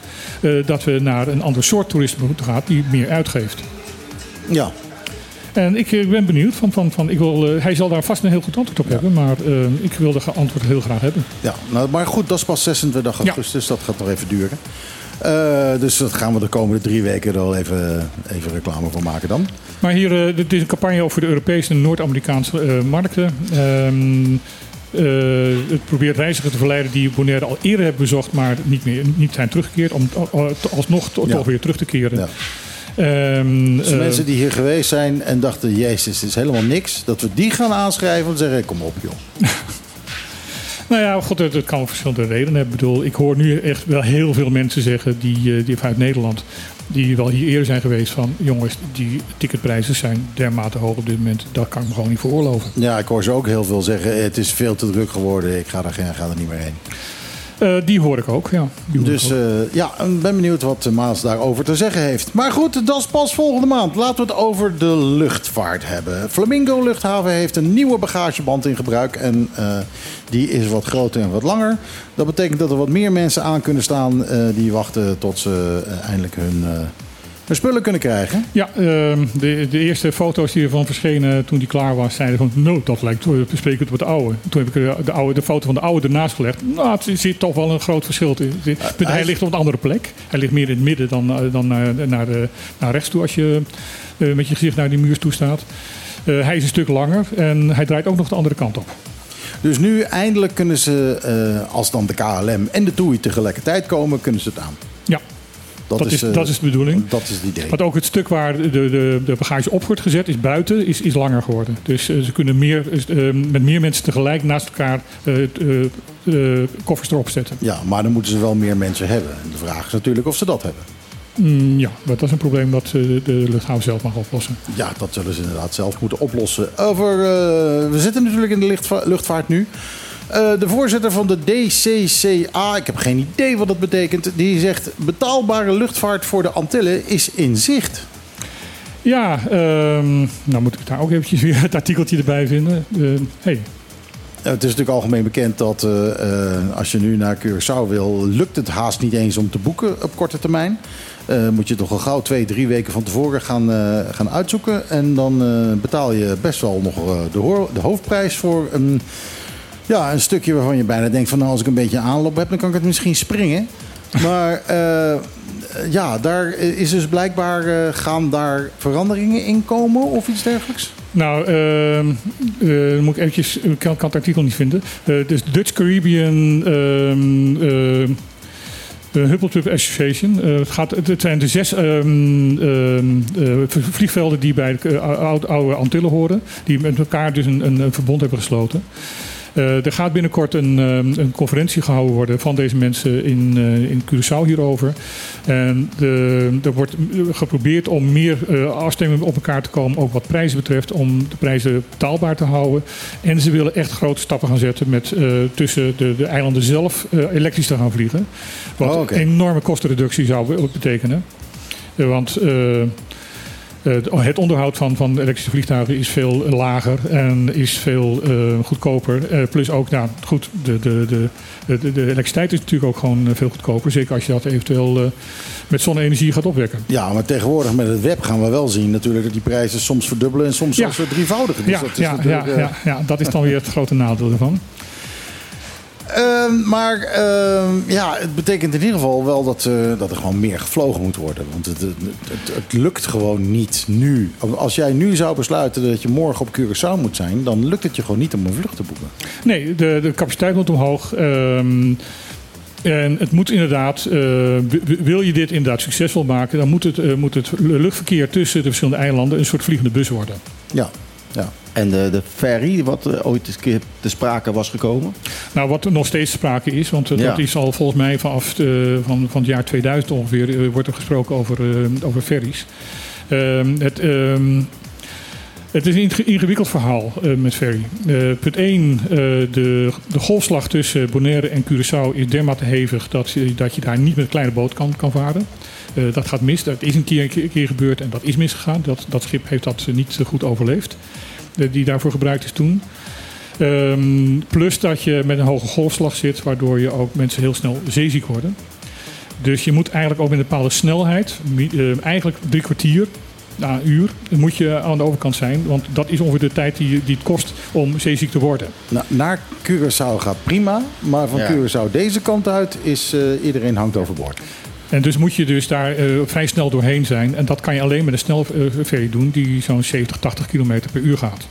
dat we naar een ander soort toerisme moeten gaan die meer uitgeeft. Ja, En ik eh, ben benieuwd, van, van, van, ik wil, eh, hij zal daar vast een heel goed antwoord op hebben, maar eh, ik wil de antwoord heel graag hebben. ja nou, maar goed, dat is pas 26 augustus. Dat gaat nog even duren. Dus dat gaan we de komende drie weken er wel even, even reclame voor maken dan. Maar hier, dit is een campagne over de Europese en Noord-Amerikaanse markten. Ehm, eh, het probeert reizigers te verleiden die Bonaire al eerder hebben bezocht, maar niet, meer, niet zijn teruggekeerd, om alsnog to- Ja. toch weer terug te keren. Ja. Ehm, Dus eh, mensen die hier geweest zijn en dachten, jezus, dit is helemaal niks. Dat we die gaan aanschrijven en zeggen, kom op joh. Nou ja, god, het, het kan om verschillende redenen hebben. Ik bedoel, ik hoor nu echt wel heel veel mensen zeggen die, eh, die vanuit Nederland, die wel hier eerder zijn geweest van, jongens, die ticketprijzen zijn dermate hoog op dit moment, dat kan ik me gewoon niet veroorloven. Ja, ik hoor ze ook heel veel zeggen, het is veel te druk geworden. Ik ga er, geen- ga er niet meer heen. Eh, die hoor ik ook, ja. Dus eh, ja, ik ben benieuwd wat Maas daarover te zeggen heeft. Maar goed, dat is pas volgende maand. Laten we het over de luchtvaart hebben. Flamingo Luchthaven heeft een nieuwe bagageband in gebruik. En eh, die is wat groter en wat langer. Dat betekent dat er wat meer mensen aan kunnen staan... die wachten tot ze eindelijk hun, eh, hun spullen kunnen krijgen. Ja, ehm, de, de eerste foto's die ervan verschenen toen die klaar was, zeiden van, no, dat lijkt besprekend op het oude. Toen heb ik de, de, oude, de foto van de oude ernaast gelegd. Nou, het zit toch wel een groot verschil. in. Het- hij, hij ligt op een andere plek. Hij ligt meer in het midden dan, eh, dan naar, naar, de, naar rechts toe als je eh, met je gezicht naar die muur toe staat. Eh, hij is een stuk langer en hij draait ook nog de andere kant op. Dus nu eindelijk kunnen ze, eh, als dan de KLM en de TUI tegelijkertijd komen... kunnen ze het aan. Ja, dat, is, eh, dat is de bedoeling. Dat is het idee. Want ook het stuk waar de, de, de bagage op wordt gezet is buiten, is, is langer geworden. Dus eh, ze kunnen meer, eh, met meer mensen tegelijk naast elkaar koffers erop zetten. Ja, maar dan moeten ze wel meer mensen hebben. En de vraag is natuurlijk of ze dat hebben. Mm, ja, dat is een probleem dat eh, de luchthaven zelf mag oplossen. Ja, dat zullen ze inderdaad zelf moeten oplossen. Over, we zitten natuurlijk in de luchtvaart nu. Eh, de voorzitter van de DCCA, ik heb geen idee wat dat betekent, die zegt betaalbare luchtvaart voor de Antillen is in zicht. Ja, ehm, nou moet ik daar ook eventjes weer het artikeltje erbij vinden. Eh, hey, Eh, het is natuurlijk algemeen bekend dat eh, eh, als je nu naar Curaçao wil, lukt het haast niet eens om te boeken op korte termijn. Eh, moet je toch al gauw twee, drie weken van tevoren gaan, gaan uitzoeken. En dan betaal je best wel nog de, de hoofdprijs voor een, ja, een stukje waarvan je bijna denkt van nou, als ik een beetje aanloop heb, dan kan ik het misschien springen. Maar eh, ja, daar is dus blijkbaar eh, gaan daar veranderingen in komen of iets dergelijks. Nou, dan moet ik eventjes, ik kan, kan het artikel niet vinden. Dus Dutch Caribbean ehm eh, eh, Trip Association. Het, gaat, het zijn de zes ehm, ehm, eh, vliegvelden die bij de oude, Antillen horen. Die met elkaar dus een, een verbond hebben gesloten. Eh, er gaat binnenkort een, ehm, een conferentie gehouden worden van deze mensen in, eh, in Curaçao hierover. En de, er wordt geprobeerd om meer eh, afstemming op elkaar te komen, ook wat prijzen betreft, om de prijzen betaalbaar te houden. En ze willen echt grote stappen gaan zetten met eh, tussen de, de eilanden zelf eh, elektrisch te gaan vliegen. Wat Oh, een enorme kostenreductie zou be- betekenen. Eh, want eh, eh, het onderhoud van, van elektrische vliegtuigen is veel lager en is veel eh, goedkoper. Eh, plus ook, nou goed, de, de, de, de, elektriciteit is natuurlijk ook gewoon eh, veel goedkoper. Zeker als je dat eventueel eh, met zonne-energie gaat opwekken. Ja, maar tegenwoordig met het web gaan we wel zien natuurlijk dat die prijzen soms verdubbelen en soms zelfs verdrievoudigen. Dus Ja, dat is ja, eh, ja, ja, dat is dan weer het grote nadeel ervan. Ehm, maar ehm, ja, het betekent in ieder geval wel dat, eh, dat er gewoon meer gevlogen moet worden. Want het, het, het, het lukt gewoon niet nu. Als jij nu zou besluiten dat je morgen op Curaçao moet zijn, dan lukt het je gewoon niet om een vlucht te boeken. Nee, de, de capaciteit moet omhoog. Ehm, En het moet inderdaad, eh, wil je dit inderdaad succesvol maken, dan moet het, eh, moet het luchtverkeer tussen de verschillende eilanden een soort vliegende bus worden. Ja, ja. En de, de ferry, wat eh, ooit eens een keer te sprake was gekomen. Nou, wat er nog steeds sprake is, want eh, Ja. dat is al volgens mij vanaf de, van, van het jaar 2000 ongeveer, eh, wordt er gesproken over, over ferries. Ehm, het, ehm, het is een inge- ingewikkeld verhaal met ferry. Punt 1, de, de golfslag tussen Bonaire en Curaçao is dermate hevig dat, je- dat je daar niet met een kleine boot kan, kan varen. Eh, dat gaat mis. Dat is een keer, een keer gebeurd en dat is misgegaan. Dat, dat schip heeft dat eh, niet goed overleefd, eh, die daarvoor gebruikt is toen. Ehm, plus dat je met een hoge golfslag zit, waardoor je ook mensen heel snel zeeziek worden. Dus je moet eigenlijk ook met een bepaalde snelheid, eh, eigenlijk drie kwartier na een uur, moet je aan de overkant zijn. Want dat is ongeveer de tijd die, die het kost om zeeziek te worden. Na- naar Curaçao gaat prima, maar van Ja. Curaçao deze kant uit is eh, iedereen hangt overboord. En dus moet je dus daar eh, vrij snel doorheen zijn. En dat kan je alleen met een snelferry doen die zo'n 70, 80 kilometer per uur gaat.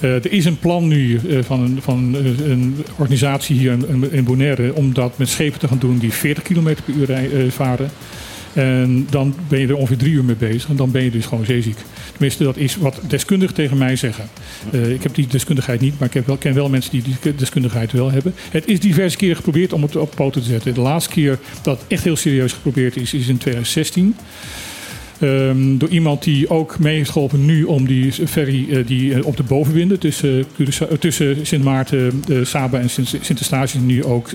Eh, er is een plan nu eh, van, een, van een organisatie hier in, in Bonaire om dat met schepen te gaan doen die 40 kilometer per uur varen. En dan ben je er ongeveer drie uur mee bezig en dan ben je dus gewoon zeeziek. Tenminste, dat is wat deskundigen tegen mij zeggen. Eh, ik heb die deskundigheid niet, maar ik heb wel, ken wel mensen die die deskundigheid wel hebben. Het is diverse keren geprobeerd om het op poten te zetten. De laatste keer dat het echt heel serieus geprobeerd is, is in 2016. Ehm, door iemand die ook mee heeft geholpen nu om die ferry eh, die eh, op de bovenwinden tussen, tussen Sint Maarten, Saba en Sint, Sint Eustatius nu ook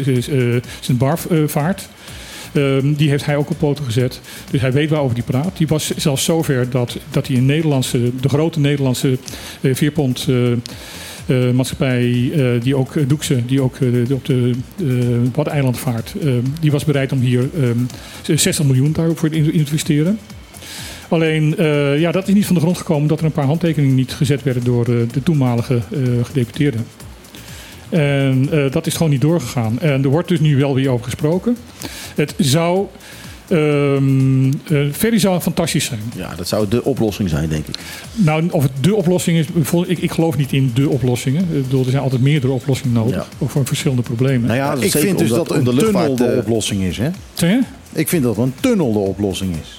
Sint Barf vaart. Ehm, die heeft hij ook op poten gezet. Dus hij weet waarover die praat. Die was zelfs zover dat, dat hij een Nederlandse, de grote Nederlandse eh, maatschappij, die ook uh, Doekse, die ook op de uh, Waddeneiland vaart, eh, die was bereid om hier ehm, 60 miljoen daarvoor te in- investeren. Alleen, ja, dat is niet van de grond gekomen omdat er een paar handtekeningen niet gezet werden door de toenmalige gedeputeerden. En eh, dat is gewoon niet doorgegaan. En er wordt dus nu wel weer over gesproken. Het zou. ehm eh, ferry zou fantastisch zijn. Ja, dat zou de oplossing zijn, denk ik. Nou, of het de oplossing is, ik, ik geloof niet in de oplossingen. Ik bedoel, er zijn altijd meerdere oplossingen nodig voor verschillende problemen. Nou ja, ik vind dus dat, een tunnel de oplossing is. Hè? Zeg je? Ik vind dat een tunnel de oplossing is.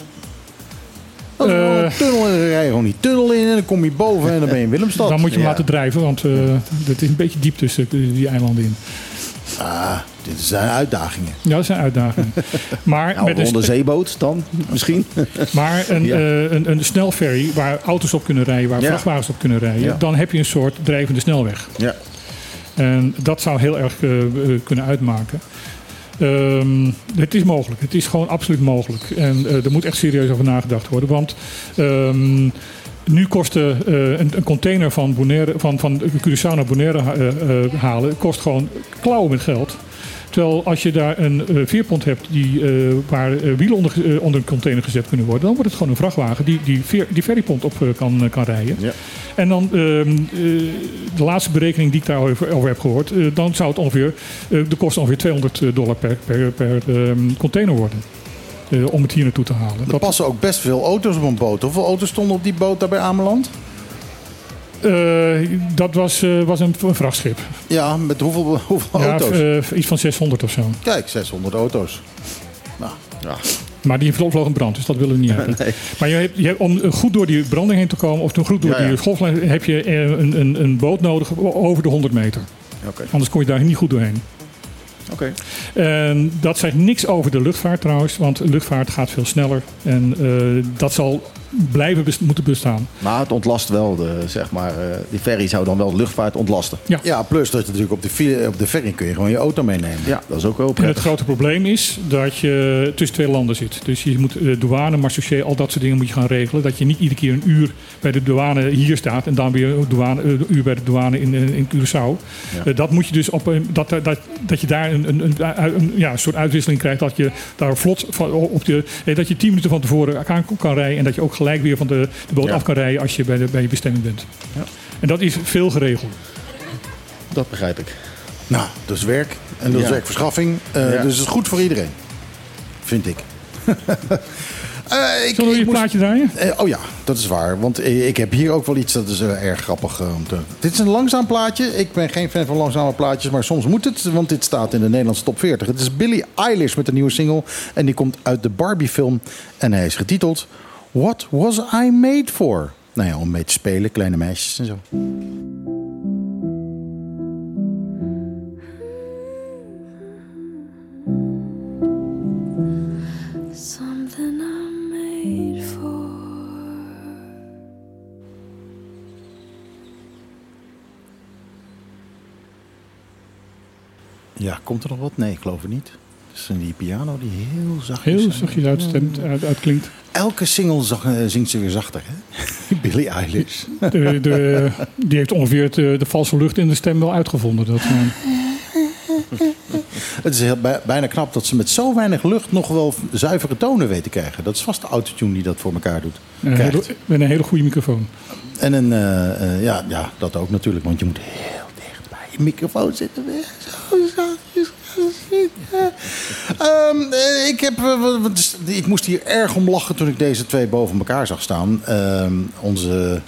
Eh. een tunnel en dan rij je gewoon die tunnel in en dan kom je boven en dan ben je in Willemstad. Dan moet je hem Ja. laten drijven, want eh het is een beetje diep tussen die eilanden in. Ah, dit zijn uitdagingen. Ja, dat zijn uitdagingen. Maar Nou, met een onderzeeboot dan, misschien. maar een, Ja. eh, een, een snelferry waar auto's op kunnen rijden, waar Ja. vrachtwagens op kunnen rijden, Ja. dan heb je een soort drijvende snelweg. Ja. En dat zou heel erg eh, eh, kunnen uitmaken. Ehm, het is mogelijk. Het is gewoon absoluut mogelijk. En eh, er moet echt serieus over nagedacht worden. Want ehm, nu kost eh, een, een container van, Bonaire, van, van Curaçao naar Bonaire eh, halen... kost gewoon klauwen met geld. Terwijl als je daar een eh, veerpont hebt die, eh, waar eh, wielen onder, onder een container gezet kunnen worden... dan wordt het gewoon een vrachtwagen die die, veer, die ferrypont op kan, kan rijden. Ja. En dan ehm, eh, de laatste berekening die ik daarover over heb gehoord, eh, dan zou het ongeveer, eh, de kost ongeveer 200 dollar per, per, per ehm, container worden. eh, om het hier naartoe te halen. Er passen ook best veel auto's op een boot. Hoeveel auto's stonden op die boot daar bij Ameland? Eh, dat was, eh, was een, een vrachtschip. Ja, met hoeveel, hoeveel Ja, auto's? eh, iets van 600 of zo. Kijk, 600 auto's. Nou, ja. Maar die vloog een brand, dus dat willen we niet hebben. Nee. Maar je hebt, je hebt, om goed door die branding heen te komen, of goed door Ja, ja. die golflijn, heb je een, een, een boot nodig over de 100 meter. Oké. Anders kom je daar niet goed doorheen. Oké. Dat zegt niks over de luchtvaart trouwens, want luchtvaart gaat veel sneller. En dat zal blijven moeten bestaan. Maar het ontlast wel, de, zeg maar, eh, die ferry zou dan wel de luchtvaart ontlasten. Ja. ja, plus dat je natuurlijk op de, fi- op de ferry kun je gewoon je auto meenemen. Ja, dat is ook wel En het prettig. grote probleem is dat je tussen twee landen zit. Dus je moet eh, douane, marchaussee, al dat soort dingen moet je gaan regelen. Dat je niet iedere keer een uur bij de douane hier staat en dan weer een, douane, eh, een uur bij de douane in, in, Curaçao. Ja. Eh, dat moet je dus op een, dat, dat, dat je daar een, een, een, een- ja, een soort uitwisseling krijgt. Dat je daar vlot van, op de, eh, dat je tien minuten van tevoren aan kan rijden. En dat je ook gelijk weer van de, de boot Ja. af kan rijden als je bij, de, bij je bestemming bent. Ja. En dat is veel geregeld. Dat begrijp ik. Nou, dat is werk. En dat is Ja. werkverschaffing. Eh, Ja. Dus het is goed voor iedereen. Vind ik. Eh, ik, Zullen we je moest- plaatje draaien? Eh, oh ja, dat is waar. Want ik heb hier ook wel iets dat is erg grappig. om te... Dit is een langzaam plaatje. Ik ben geen fan van langzame plaatjes, maar soms moet het. Want dit staat in de Nederlandse top 40. Het is Billie Eilish met een nieuwe single. En die komt uit de Barbie-film. En hij is getiteld What Was I Made For? Nou ja, om mee te spelen, kleine meisjes en zo. Something I'm made for. Ja, komt er nog wat? Nee, ik geloof het niet. Is die piano die heel zacht Heel zachtjes uitstemt, uit, uitklinkt. Elke single zag- eh, zingt ze weer zachter, hè? Billie Eilish. De, de, die heeft ongeveer het, eh, de valse lucht in de stem wel uitgevonden. Dat, Het is heel, bij- bijna knap dat ze met zo weinig lucht nog wel zuivere tonen weten te krijgen. Dat is vast de autotune die dat voor elkaar doet. een Krijgt. hele, met een hele goede microfoon. En een, eh, ja, ja, dat ook natuurlijk, want je moet heel dicht bij je microfoon zitten. Zo zachtjes. Ehm, eh, ik, heb, eh, ik moest hier erg om lachen toen ik deze twee boven elkaar zag staan. Ehm, onze,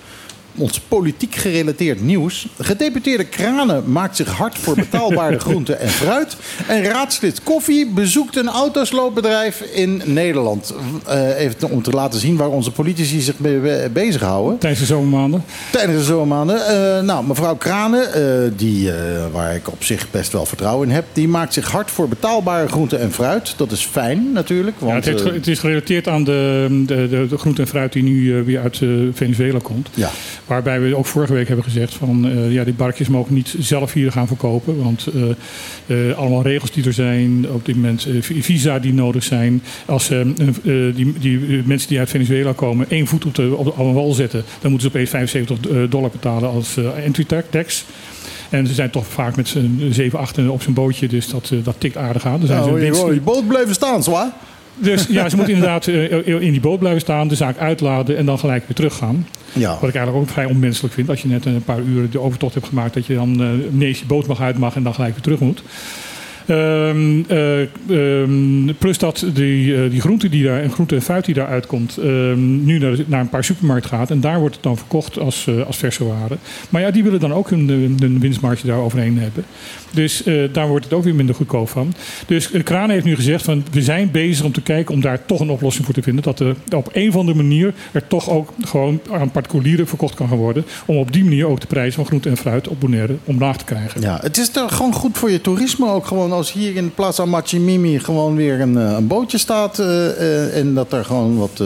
ons politiek gerelateerd nieuws. Gedeputeerde Kranen maakt zich hard voor betaalbare groenten en fruit. En raadslid Koffie bezoekt een autosloopbedrijf in Nederland. Eh, even om te laten zien waar onze politici zich mee be- bezighouden. Tijdens de zomermaanden. Tijdens de zomermaanden. Eh, nou, mevrouw Kranen, eh, die, waar ik op zich best wel vertrouwen in heb... die maakt zich hard voor betaalbare groenten en fruit. Dat is fijn natuurlijk. Want, Ja, het, heeft, het is gerelateerd aan de, de, de, de groente en fruit die nu weer uit Venezuela komt. Ja. Waarbij we ook vorige week hebben gezegd van eh, ja, die barkjes mogen niet zelf hier gaan verkopen. Want eh, eh, allemaal regels die er zijn, op dit moment visa die nodig zijn. Als die, die mensen die uit Venezuela komen één voet op de, op de, op een wal zetten, dan moeten ze opeens 75 eh, dollar betalen als entry ta- tax. En ze zijn toch vaak met z'n 7, 8 op zijn bootje, dus dat, dat tikt aardig aan. Dan zijn nou, die boot blijven staan, zwaar. Dus ja, ze moeten inderdaad eh, in die boot blijven staan, de zaak uitladen en dan gelijk weer teruggaan. Ja. Wat ik eigenlijk ook vrij onmenselijk vind. Als je net een paar uren de overtocht hebt gemaakt, dat je dan eh ineens je boot mag uit mag en dan gelijk weer terug moet. Ehm, eh, ehm, plus dat die, eh, die groente, die daar, en groente en fruit die daar uitkomt, ehm, nu naar, naar een paar supermarkten gaat. En daar wordt het dan verkocht als, eh, als verse. Maar ja, die willen dan ook hun, hun, winstmarge daar overheen hebben. Dus daar wordt het ook weer minder goedkoop van. Dus Kraan heeft nu gezegd van we zijn bezig om te kijken om daar toch een oplossing voor te vinden. Dat er op een of andere manier er toch ook gewoon aan particulieren verkocht kan gaan worden. Om op die manier ook de prijs van groente en fruit op Bonaire omlaag te krijgen. Ja, het is toch gewoon goed voor je toerisme ook. Gewoon als hier in Plaza Machimimi gewoon weer een, eh, een bootje staat. eh, eh, en dat er gewoon wat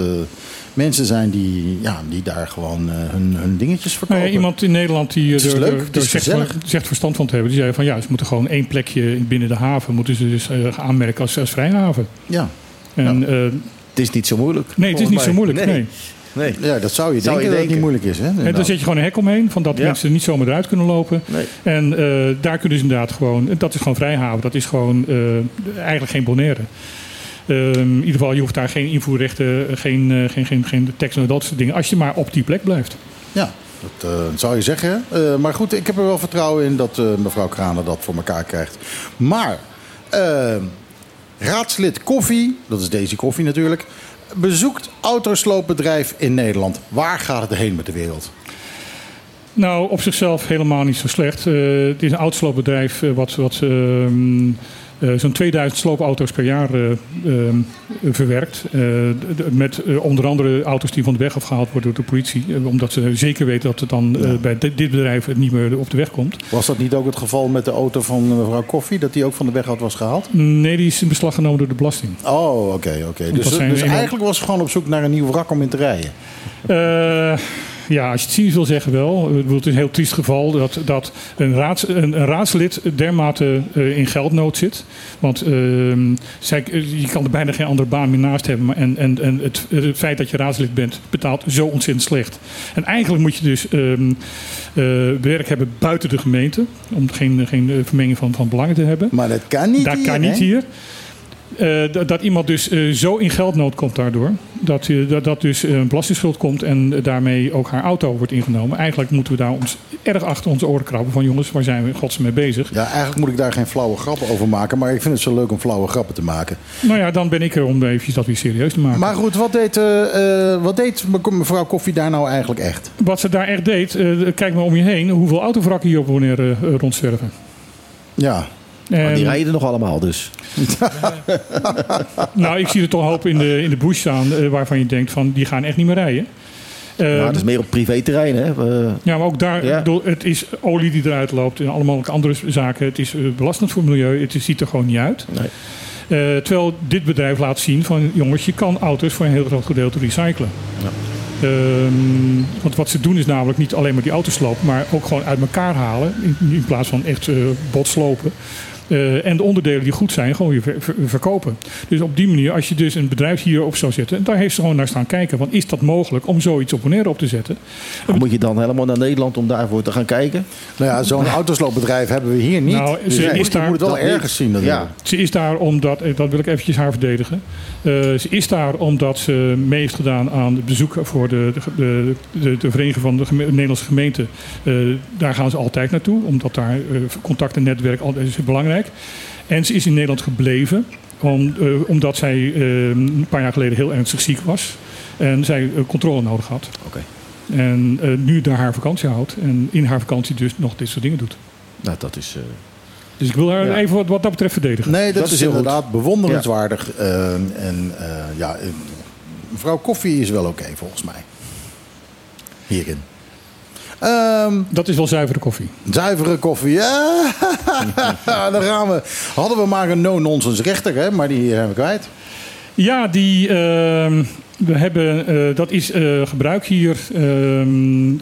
mensen zijn die, ja, die daar gewoon hun, hun dingetjes verkopen. Nou ja, iemand in Nederland die er, er- er zegt, zegt verstand van te hebben. Die zei van ja, ze moeten gewoon één plekje binnen de haven moeten ze dus aanmerken als, als vrijhaven. Ja. En, eh, Het is niet zo moeilijk. nee, het is niet zo moeilijk. Nee. Nee. Ja, dat zou je Zou denken je dat het niet moeilijk is. Hè? En dan zet je gewoon een hek omheen, van dat Ja. mensen niet zomaar eruit kunnen lopen. Nee. En eh, daar kunnen ze inderdaad gewoon, dat is gewoon vrijhaven. Dat is gewoon eh, eigenlijk geen Bonaire. Ehm, in ieder geval, je hoeft daar geen invoerrechten, geen, eh, geen, geen, geen tekst en dat soort dingen. Als je maar op die plek blijft. Ja, dat eh, zou je zeggen. Eh, maar goed, ik heb er wel vertrouwen in dat eh, mevrouw Kranen dat voor elkaar krijgt. Maar raadslid Koffie, dat is Daisy Koffie natuurlijk... bezoekt autosloopbedrijf in Nederland. Waar gaat het heen met de wereld? Nou, op zichzelf helemaal niet zo slecht. Eh, het is een oudsloopbedrijf eh, wat, wat ehm, eh, zo'n 2000 sloopauto's per jaar eh, ehm, verwerkt. Eh, met eh, onder andere auto's die van de weg afgehaald worden door de politie. Eh, omdat ze zeker weten dat het dan eh, bij dit, dit bedrijf het niet meer op de weg komt. Was dat niet ook het geval met de auto van eh, mevrouw Koffie... dat die ook van de weg af was gehaald? Nee, die is in beslag genomen door de belasting. Oh, oké, oké. Dus, dus eigenlijk was ze gewoon op zoek naar een nieuw wrak om in te rijden. Eh, ja, als je het cynisch wil zeggen wel. Het is een heel triest geval dat, dat een, raads, een, een raadslid dermate eh, in geldnood zit. Want ehm, zij, je kan er bijna geen andere baan meer naast hebben. Maar en en, en het, het feit dat je raadslid bent betaalt zo ontzettend slecht. En eigenlijk moet je dus ehm, eh, werk hebben buiten de gemeente. Om geen, geen eh, vermenging van, van belangen te hebben. Maar dat kan niet Dat hier, kan niet hè? hier. Eh, dat, iemand dus eh, zo in geldnood komt daardoor. Dat, eh, dat, dat dus een belastingsschuld komt en daarmee ook haar auto wordt ingenomen. Eigenlijk moeten we daar ons erg achter onze oren krabben. Van jongens, waar zijn we godsnaam mee bezig? Ja, eigenlijk moet ik daar geen flauwe grappen over maken. Maar ik vind het zo leuk om flauwe grappen te maken. Nou ja, dan ben ik er om eventjes dat weer serieus te maken. Maar goed, wat deed, wat deed me- mevrouw Koffie daar nou eigenlijk echt? Wat ze daar echt deed, kijk maar om je heen. Hoeveel autovrakken hier op Bonaire eh, rondzwerven. Ja. Maar die En- rijden nog allemaal dus. Nou, ik zie er toch een hoop in de, in de bush staan eh, waarvan je denkt van die gaan echt niet meer rijden. Maar Eh, het is meer op privéterrein, hè? Ja, maar ook daar, Ja. het is olie die eruit loopt en allemaal andere zaken. Het is eh, belastend voor het milieu, het ziet er gewoon niet uit. Nee. Eh, terwijl dit bedrijf laat zien van jongens, je kan auto's voor een heel groot gedeelte recyclen. Ehm, want wat ze doen is namelijk niet alleen maar die auto's slopen, maar ook gewoon uit elkaar halen. In, in plaats van echt eh botslopen. Eh, en de onderdelen die goed zijn, gewoon weer ver- ver- verkopen. Dus op die manier, als je dus een bedrijf hierop zou zetten, daar heeft ze gewoon naar staan kijken. Want is dat mogelijk om zoiets op Bonaire op te zetten? Maar moet je dan helemaal naar Nederland om daarvoor te gaan kijken? Nou ja, zo'n autosloopbedrijf hebben we hier niet. Nou, Dus ze je is moet- je daar- moet het wel niet. ergens zien. Ja. Ze is daar omdat, eh, dat wil ik eventjes haar verdedigen. Eh, ze is daar omdat ze mee heeft gedaan aan het bezoek voor de, de, de, de Vereniging van de geme- Nederlandse Gemeenten. Eh, daar gaan ze altijd naartoe, omdat daar eh, contact en netwerk altijd is belangrijk. En ze is in Nederland gebleven, om, eh, omdat zij eh, een paar jaar geleden heel ernstig ziek was. En zij eh, controle nodig had. Oké. En eh, nu daar haar vakantie houdt. En in haar vakantie dus nog dit soort dingen doet. Nou, dat is... eh, Dus ik wil haar Ja. even wat, wat dat betreft verdedigen. Nee, dat, Dat is, is heel goed. inderdaad bewonderenswaardig. En eh, ja, mevrouw Koffie is wel oké volgens mij. Hierin. Ehm, Dat is wel zuivere koffie. zuivere koffie. Ja, daar gaan we. Hadden we maar een no-nonsense rechter, hè, maar die zijn we kwijt. Ja, die, ehm, we hebben, eh, dat is eh gebruik hier. Ehm,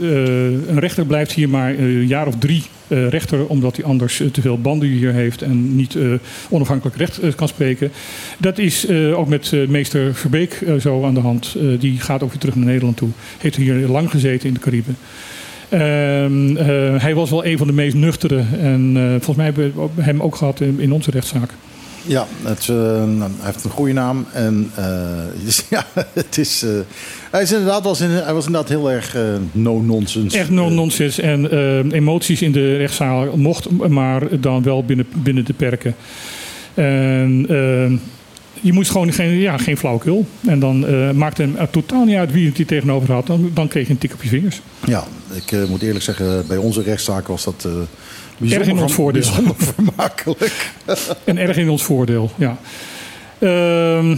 eh, een rechter blijft hier maar een jaar of drie rechter, omdat hij anders te veel banden hier heeft en niet onafhankelijk recht kan spreken. Dat is ook met meester Verbeek zo aan de hand. Die gaat ook weer terug naar Nederland toe. Heeft hier lang gezeten in de Cariben. Ehm, eh, hij was wel een van de meest nuchtere. En eh, volgens mij hebben we hem ook gehad in, in onze rechtszaak. Ja, het, eh, hij heeft een goede naam. En dus ja, het is, hij, is inderdaad, was in, hij was inderdaad heel erg no-nonsense. Echt no-nonsense. En emoties in de rechtszaal mocht maar dan wel binnen, binnen de perken. En eh, je moest gewoon geen, ja, geen flauwekul. En dan eh maakte hem totaal niet uit wie het hier tegenover had. Dan, dan kreeg je een tik op je vingers. Ja, ik eh, moet eerlijk zeggen, bij onze rechtszaak was dat eh bijzonder, Erg in ons voordeel. bijzonder vermakelijk. En erg in ons voordeel, ja. Ehm,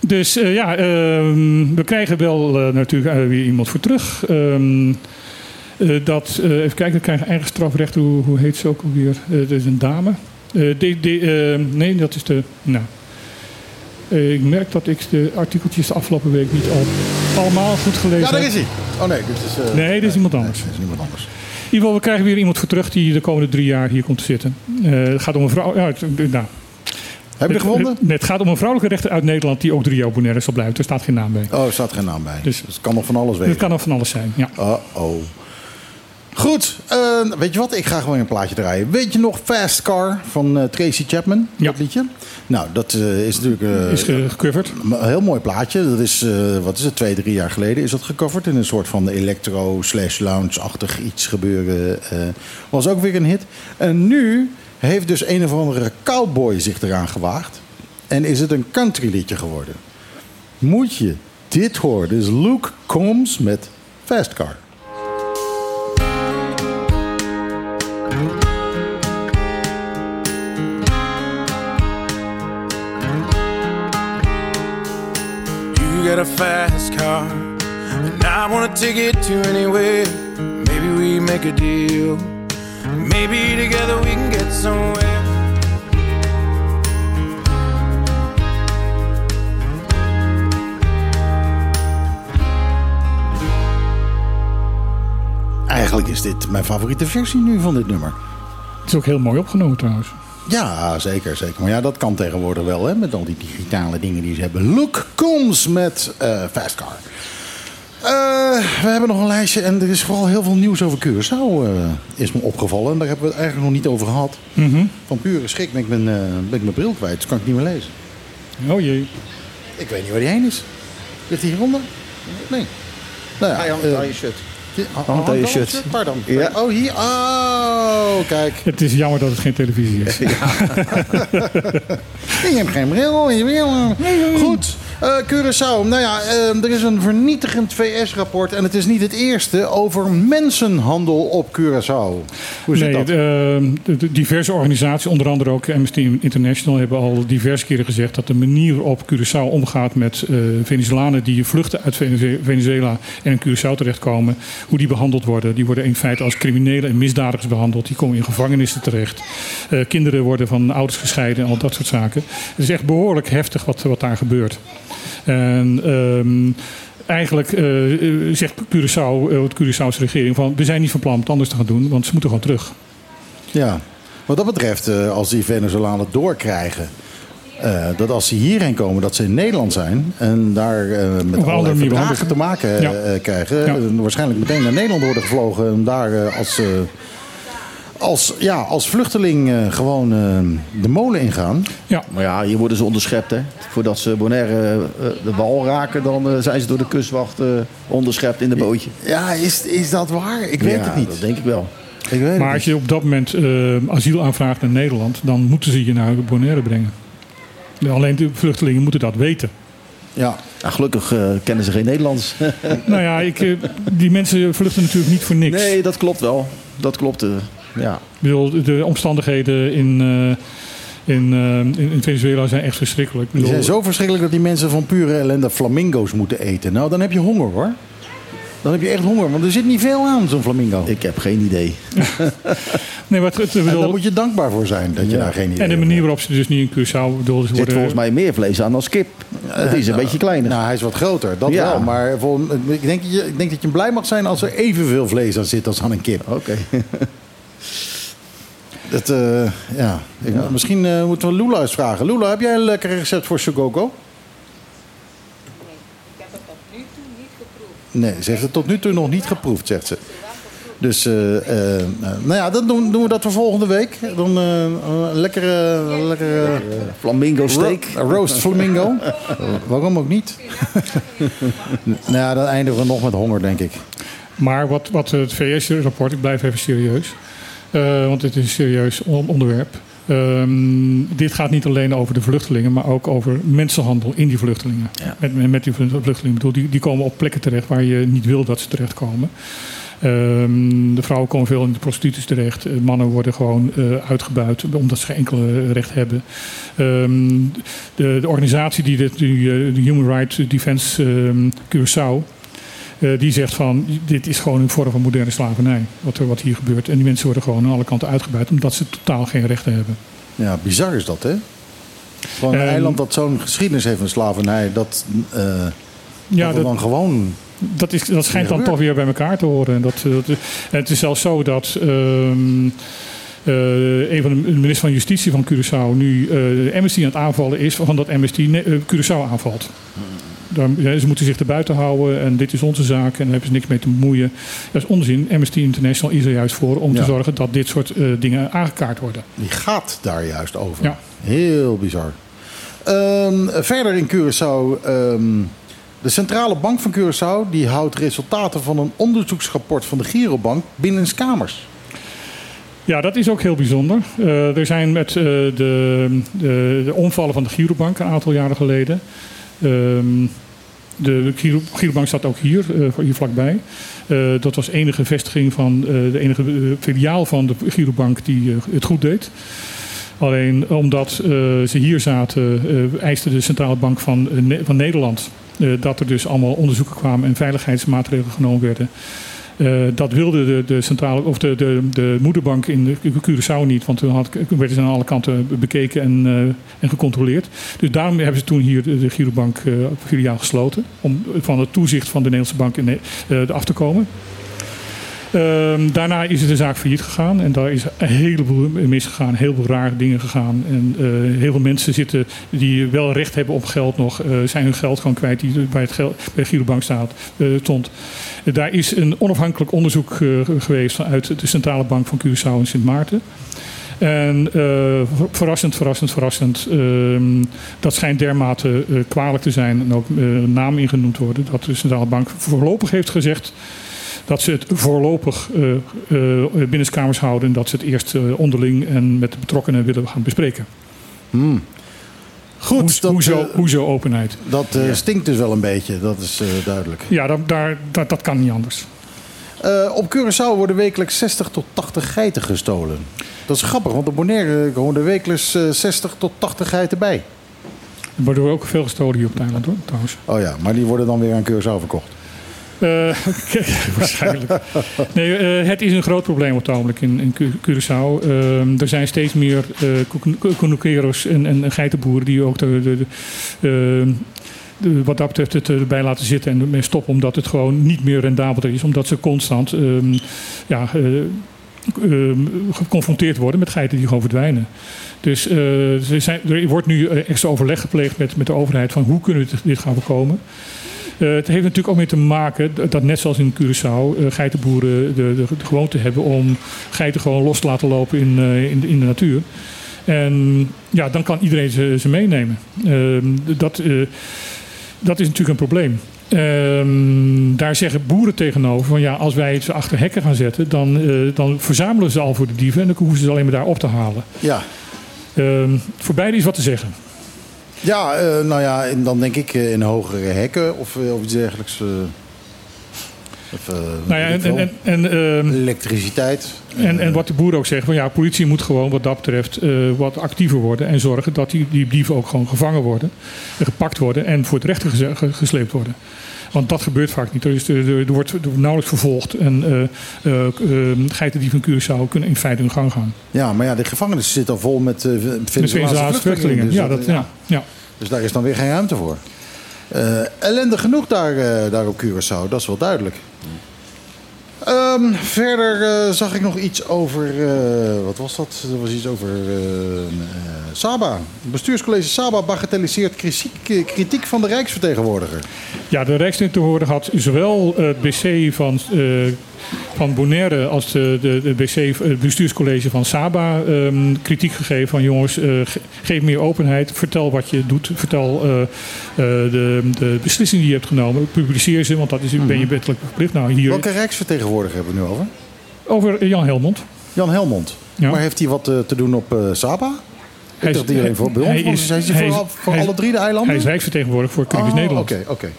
dus ja, ehm, we krijgen wel natuurlijk weer iemand voor terug. Ehm, eh, dat, even kijken, we krijgen eigen strafrecht. Hoe, hoe heet ze ook alweer? Dat is een dame. De, de, nee, dat is de... Nou, ik merk dat ik de artikeltjes de afgelopen week niet al, allemaal goed gelezen Ja, daar heb. is hij. Oh nee, dit is... eh, Nee, dit is iemand anders. Nee, dit is iemand anders. In ieder geval, we krijgen weer iemand voor terug die de komende drie jaar hier komt te zitten. Eh, het gaat om een vrouw. Ja, het- nou, Heb je gevonden? Nee, het gaat om een vrouwelijke rechter uit Nederland die ook drie Bonaire zal blijven. Er staat geen naam bij. Oh, er staat geen naam bij. Dus- het kan nog van alles Het weten. kan ook van alles zijn. Ja. Uh-oh. Goed, eh, weet je wat? Ik ga gewoon een plaatje draaien. Weet je nog Fast Car van eh, Tracy Chapman? Ja. Dat liedje? Nou, dat eh, is natuurlijk eh, Is ge- gecoverd. een heel mooi plaatje. Dat is, wat is het, twee, drie jaar geleden is dat gecoverd. In een soort van electro slash lounge-achtig iets gebeuren. was ook weer een hit. En nu heeft dus een of andere cowboy zich eraan gewaagd. En is het een country liedje geworden. Moet je dit horen. Is Luke Combs met Fast Car. Got a fast car, and I wanna take it to anywhere. Maybe we make a deal. Maybe together we can get somewhere. Eigenlijk is dit mijn favoriete versie nu van dit nummer. Het is ook heel mooi opgenomen trouwens. Ja, zeker, zeker. Maar ja, dat kan tegenwoordig wel, hè, met al die digitale dingen die ze hebben. Look Combs met eh Fast Car. Eh, we hebben nog een lijstje en er is vooral heel veel nieuws over Curaçao, eh, is me opgevallen. En daar hebben we het eigenlijk nog niet over gehad. Mhm. Van pure schrik ben ik mijn, eh, ben ik mijn bril kwijt, dus kan ik niet meer lezen. Oh jee. Ik weet niet waar die heen is. Ligt hij hieronder? Nee. Nou ja, Hij hangt aan je shirt. Hangt aan je shirt. Waar dan? Ja. Oh, hier. Oh, kijk. Het is jammer dat het geen televisie is. Je hebt geen bril. je bril. Goed. Eh, Curaçao. Nou ja, eh, er is een vernietigend VS-rapport. En het is niet het eerste over mensenhandel op Curaçao. Hoe zit nee, dat? de, de- de diverse organisaties, onder andere ook Amnesty International, hebben al diverse keren gezegd dat de manier waarop Curaçao omgaat met eh Venezolanen die vluchten uit Venezuela en in Curaçao terechtkomen, hoe die behandeld worden. Die worden in feite als criminelen en misdadigers behandeld. Die komen in gevangenissen terecht. Eh, kinderen worden van ouders gescheiden en al dat soort zaken. Het is echt behoorlijk heftig wat, wat daar gebeurt. En ehm, eigenlijk eh, zegt Curaçao, eh, de Curaçaose regering van we zijn niet van plan om het anders te gaan doen, want ze moeten gewoon terug. Ja. Wat dat betreft, eh, als die Venezolanen doorkrijgen... dat als ze hierheen komen, dat ze in Nederland zijn... en daar met andere allerlei verdragen te maken Ja. krijgen... Ja. waarschijnlijk meteen naar Nederland worden gevlogen... en daar als, als, ja, als vluchteling eh, gewoon eh, de molen ingaan. Ja. Maar ja, hier worden ze onderschept, hè. Voordat ze Bonaire eh, de wal raken, dan zijn ze door de kustwacht eh, onderschept in de bootje. Ja, is, is dat waar? Ik weet Ja, het niet. dat denk ik wel. Ik weet Maar het als je op dat moment eh, asiel aanvraagt naar Nederland, dan moeten ze je naar Bonaire brengen. Alleen de vluchtelingen moeten dat weten. Ja. Nou, gelukkig kennen ze geen Nederlands. nou ja, ik, die mensen vluchten natuurlijk niet voor niks. nee, dat klopt wel. Dat klopt. Ja. Ik bedoel, de omstandigheden in, eh, in, eh, in, in Venezuela zijn echt verschrikkelijk. Die bedoel, zijn zo verschrikkelijk dat die mensen van pure ellende flamingo's moeten eten. Nou, dan heb je honger hoor. Dan heb je echt honger, want er zit niet veel aan, zo'n flamingo. Ik heb geen idee. nee, het, bedoel, daar moet je dankbaar voor zijn dat je Ja. daar geen idee en de manier waarop ze dus nu in Curaçao... Bedoel, ze Er zit worden, volgens mij meer vlees aan dan kip. Het is een beetje kleiner. Nou, hij is wat groter, dat Ja. wel. Maar vol- ik, denk, dat je- ik denk dat je blij mag zijn als er evenveel vlees aan zit als aan een kip. Oké. Dat, eh, ja. Ik- Misschien eh, moeten we Lula eens vragen. Lula, heb jij een lekker recept voor Shogogo? Nee, ze heeft het tot nu toe nog niet geproefd, zegt ze. Dus, eh, eh, nou ja, dan doen, doen we dat voor volgende week. Dan eh, een lekkere, lekkere Flamingo steak. ro- roast flamingo. Waarom ook niet? nou ja, dan eindigen we nog met honger, denk ik. Maar wat, wat het VS-rapport, ik blijf even serieus, eh, want het is een serieus on- onderwerp. Ehm, dit gaat niet alleen over de vluchtelingen, maar ook over mensenhandel in die vluchtelingen. Met, met die vluchtelingen. Ik bedoel, die, die komen op plekken terecht waar je niet wil dat ze terechtkomen. Ehm, de vrouwen komen veel in de prostituties terecht. Eh, Mannen worden gewoon eh, uitgebuit omdat ze geen enkele recht hebben. Ehm, de, de organisatie die dit, die, de Human Rights Defense Curaçao, die zegt van dit is gewoon een vorm van moderne slavernij. Wat, er, wat hier gebeurt. En die mensen worden gewoon aan alle kanten uitgebuit omdat ze totaal geen rechten hebben. Ja, bizar is dat, hè? Gewoon een Ehm, eiland dat zo'n geschiedenis heeft van slavernij, dat, eh Ja, dat, dat- dan gewoon... Dat, is, dat schijnt dan toch weer bij elkaar te horen. En, dat, eh, dat, het is zelfs zo dat ehm, eh, een van de ministers van Justitie van Curaçao nu eh Amnesty aan het aanvallen is, van dat Amnesty ne- eh, Curaçao aanvalt. Daar, ja, ze moeten zich er buiten houden en dit is onze zaak en daar hebben ze niks mee te bemoeien. Dat is onzin. Amnesty International is er juist voor om Ja. te zorgen dat dit soort eh, dingen aangekaart worden. Die gaat daar juist over. Ja. Heel bizar. Ehm, verder in Curaçao. ehm, de Centrale Bank van Curaçao die houdt resultaten van een onderzoeksrapport van de Girobank binnen kamers. Ja, dat is ook heel bijzonder. Eh, er zijn met eh, de, de, de omvallen van de Girobank een aantal jaren geleden. ehm, de Giro, Girobank staat ook hier, eh, hier vlakbij. Eh, dat was enige vestiging van eh, de enige filiaal van de Girobank die het goed deed. Alleen omdat ze hier zaten, eiste de Centrale Bank van, van Nederland dat er dus allemaal onderzoeken kwamen en veiligheidsmaatregelen genomen werden. Eh, dat wilde de, de, centrale, of de, de, de moederbank in Curaçao niet, want toen had, werden ze aan alle kanten bekeken en, eh, en gecontroleerd. Dus daarom hebben ze toen hier de, de Girobank eh filiaal gesloten, om van het toezicht van de Nederlandse bank in, af te komen. Ehm, daarna is de zaak failliet gegaan en daar is een heleboel misgegaan, heel veel rare dingen gegaan. En eh, heel veel mensen zitten die wel recht hebben op geld nog, eh, zijn hun geld gewoon kwijt die bij, het geld, bij de Girobank staat, eh, stond. Daar is een onafhankelijk onderzoek geweest vanuit de Centrale Bank van Curaçao en Sint Maarten. En ver- verrassend, verrassend, verrassend. ehm, dat schijnt dermate kwalijk te zijn en ook namen ingenoemd worden. Dat de centrale bank voorlopig heeft gezegd dat ze het voorlopig eh eh, binnenskamers houden. En dat ze het eerst eh, onderling en met de betrokkenen willen gaan bespreken. Hmm. Goed, Hoe- dat, hoezo, hoezo openheid? dat eh, stinkt dus wel een beetje, dat is eh, duidelijk. Ja, dat, daar, dat, dat kan niet anders. Eh, op Curaçao worden wekelijks 60 tot 80 geiten gestolen. Dat is grappig, want op Bonaire komen er wekelijks eh, 60 tot 80 geiten bij. Er worden ook veel gestolen hier op het eiland hoor, trouwens. Oh ja, maar die worden dan weer aan Curaçao verkocht. Eh, waarschijnlijk. Nee, eh, het is een groot probleem op het ogenblik in, in Cu- Curaçao. Ehm, er zijn steeds meer uh, conuqueros en, en geitenboeren die ook de, de, ehm, de- wat dat betreft het erbij laten zitten en ermee stoppen. Omdat het gewoon niet meer rendabel is. Omdat ze constant ehm, ja, eh, geconfronteerd worden met geiten die gewoon verdwijnen. Dus eh, er wordt nu eh, extra overleg gepleegd met, met de overheid van hoe kunnen we dit- dit gaan voorkomen. Eh, het heeft natuurlijk ook mee te maken dat- net zoals in Curaçao eh, geitenboeren de, de, de gewoonte hebben om geiten gewoon los te laten lopen in, eh, in, de- in de natuur. En ja, dan kan iedereen ze, ze meenemen. Ehm, dat, dat is natuurlijk een probleem. Ehm, daar zeggen boeren tegenover van ja, als wij ze achter hekken gaan zetten, dan, dan verzamelen ze al voor de dieven en dan hoeven ze ze alleen maar daar op te halen. Ja. Ehm, voor beide is wat te zeggen. Ja, eh, nou ja, en dan denk ik eh, in hogere hekken of, eh, of iets dergelijks. of, eh, Nou ja, en, en, ehm, Elektriciteit. En, en wat de boeren ook zeggen, van ja, politie moet gewoon wat dat betreft wat actiever worden. En zorgen dat die, die dieven ook gewoon gevangen worden, en gepakt worden en voor het recht geze- ge- gesleept worden. Want dat gebeurt vaak niet. Er, is, er, er wordt, er wordt nauwelijks vervolgd. En eh eh, eh, geiten die van Curaçao kunnen in feite hun gang gaan. Ja, maar ja, de gevangenis zit al vol met uh, Venezolaanse vluchtelingen. Dus, Ja, dat, ja. Ja. dus daar is dan weer geen ruimte voor. Eh ellende genoeg daar, daar op Curaçao, dat is wel duidelijk. Ehm, verder eh, zag ik nog iets over. eh, wat was dat? Er was iets over. eh, Saba. Bestuurscollege Saba bagatelliseert kritiek, kritiek van de Rijksvertegenwoordiger. Ja, de Rijksvertegenwoordiger had zowel het BC van, van Bonaire als de, de, de BC, het bestuurscollege van Saba ehm, kritiek gegeven van jongens, eh, ge- geef meer openheid, vertel wat je doet, vertel eh, eh, de, de beslissingen die je hebt genomen, publiceer ze, want dat is, ben je wettelijk verplicht. Nou, hier Welke Rijksvertegenwoordiger hebben we het nu over? over Jan Helmond. Jan Helmond. Ja. Maar heeft hij wat eh, te doen op eh, Saba? Hij Ik is- dacht die alleen voor bij ons hij is- Is hij hij voor, is- voor hij is- alle drie de eilanden? Hij is Rijksvertegenwoordiger voor Caribisch Oh, Nederland. Oké, oké.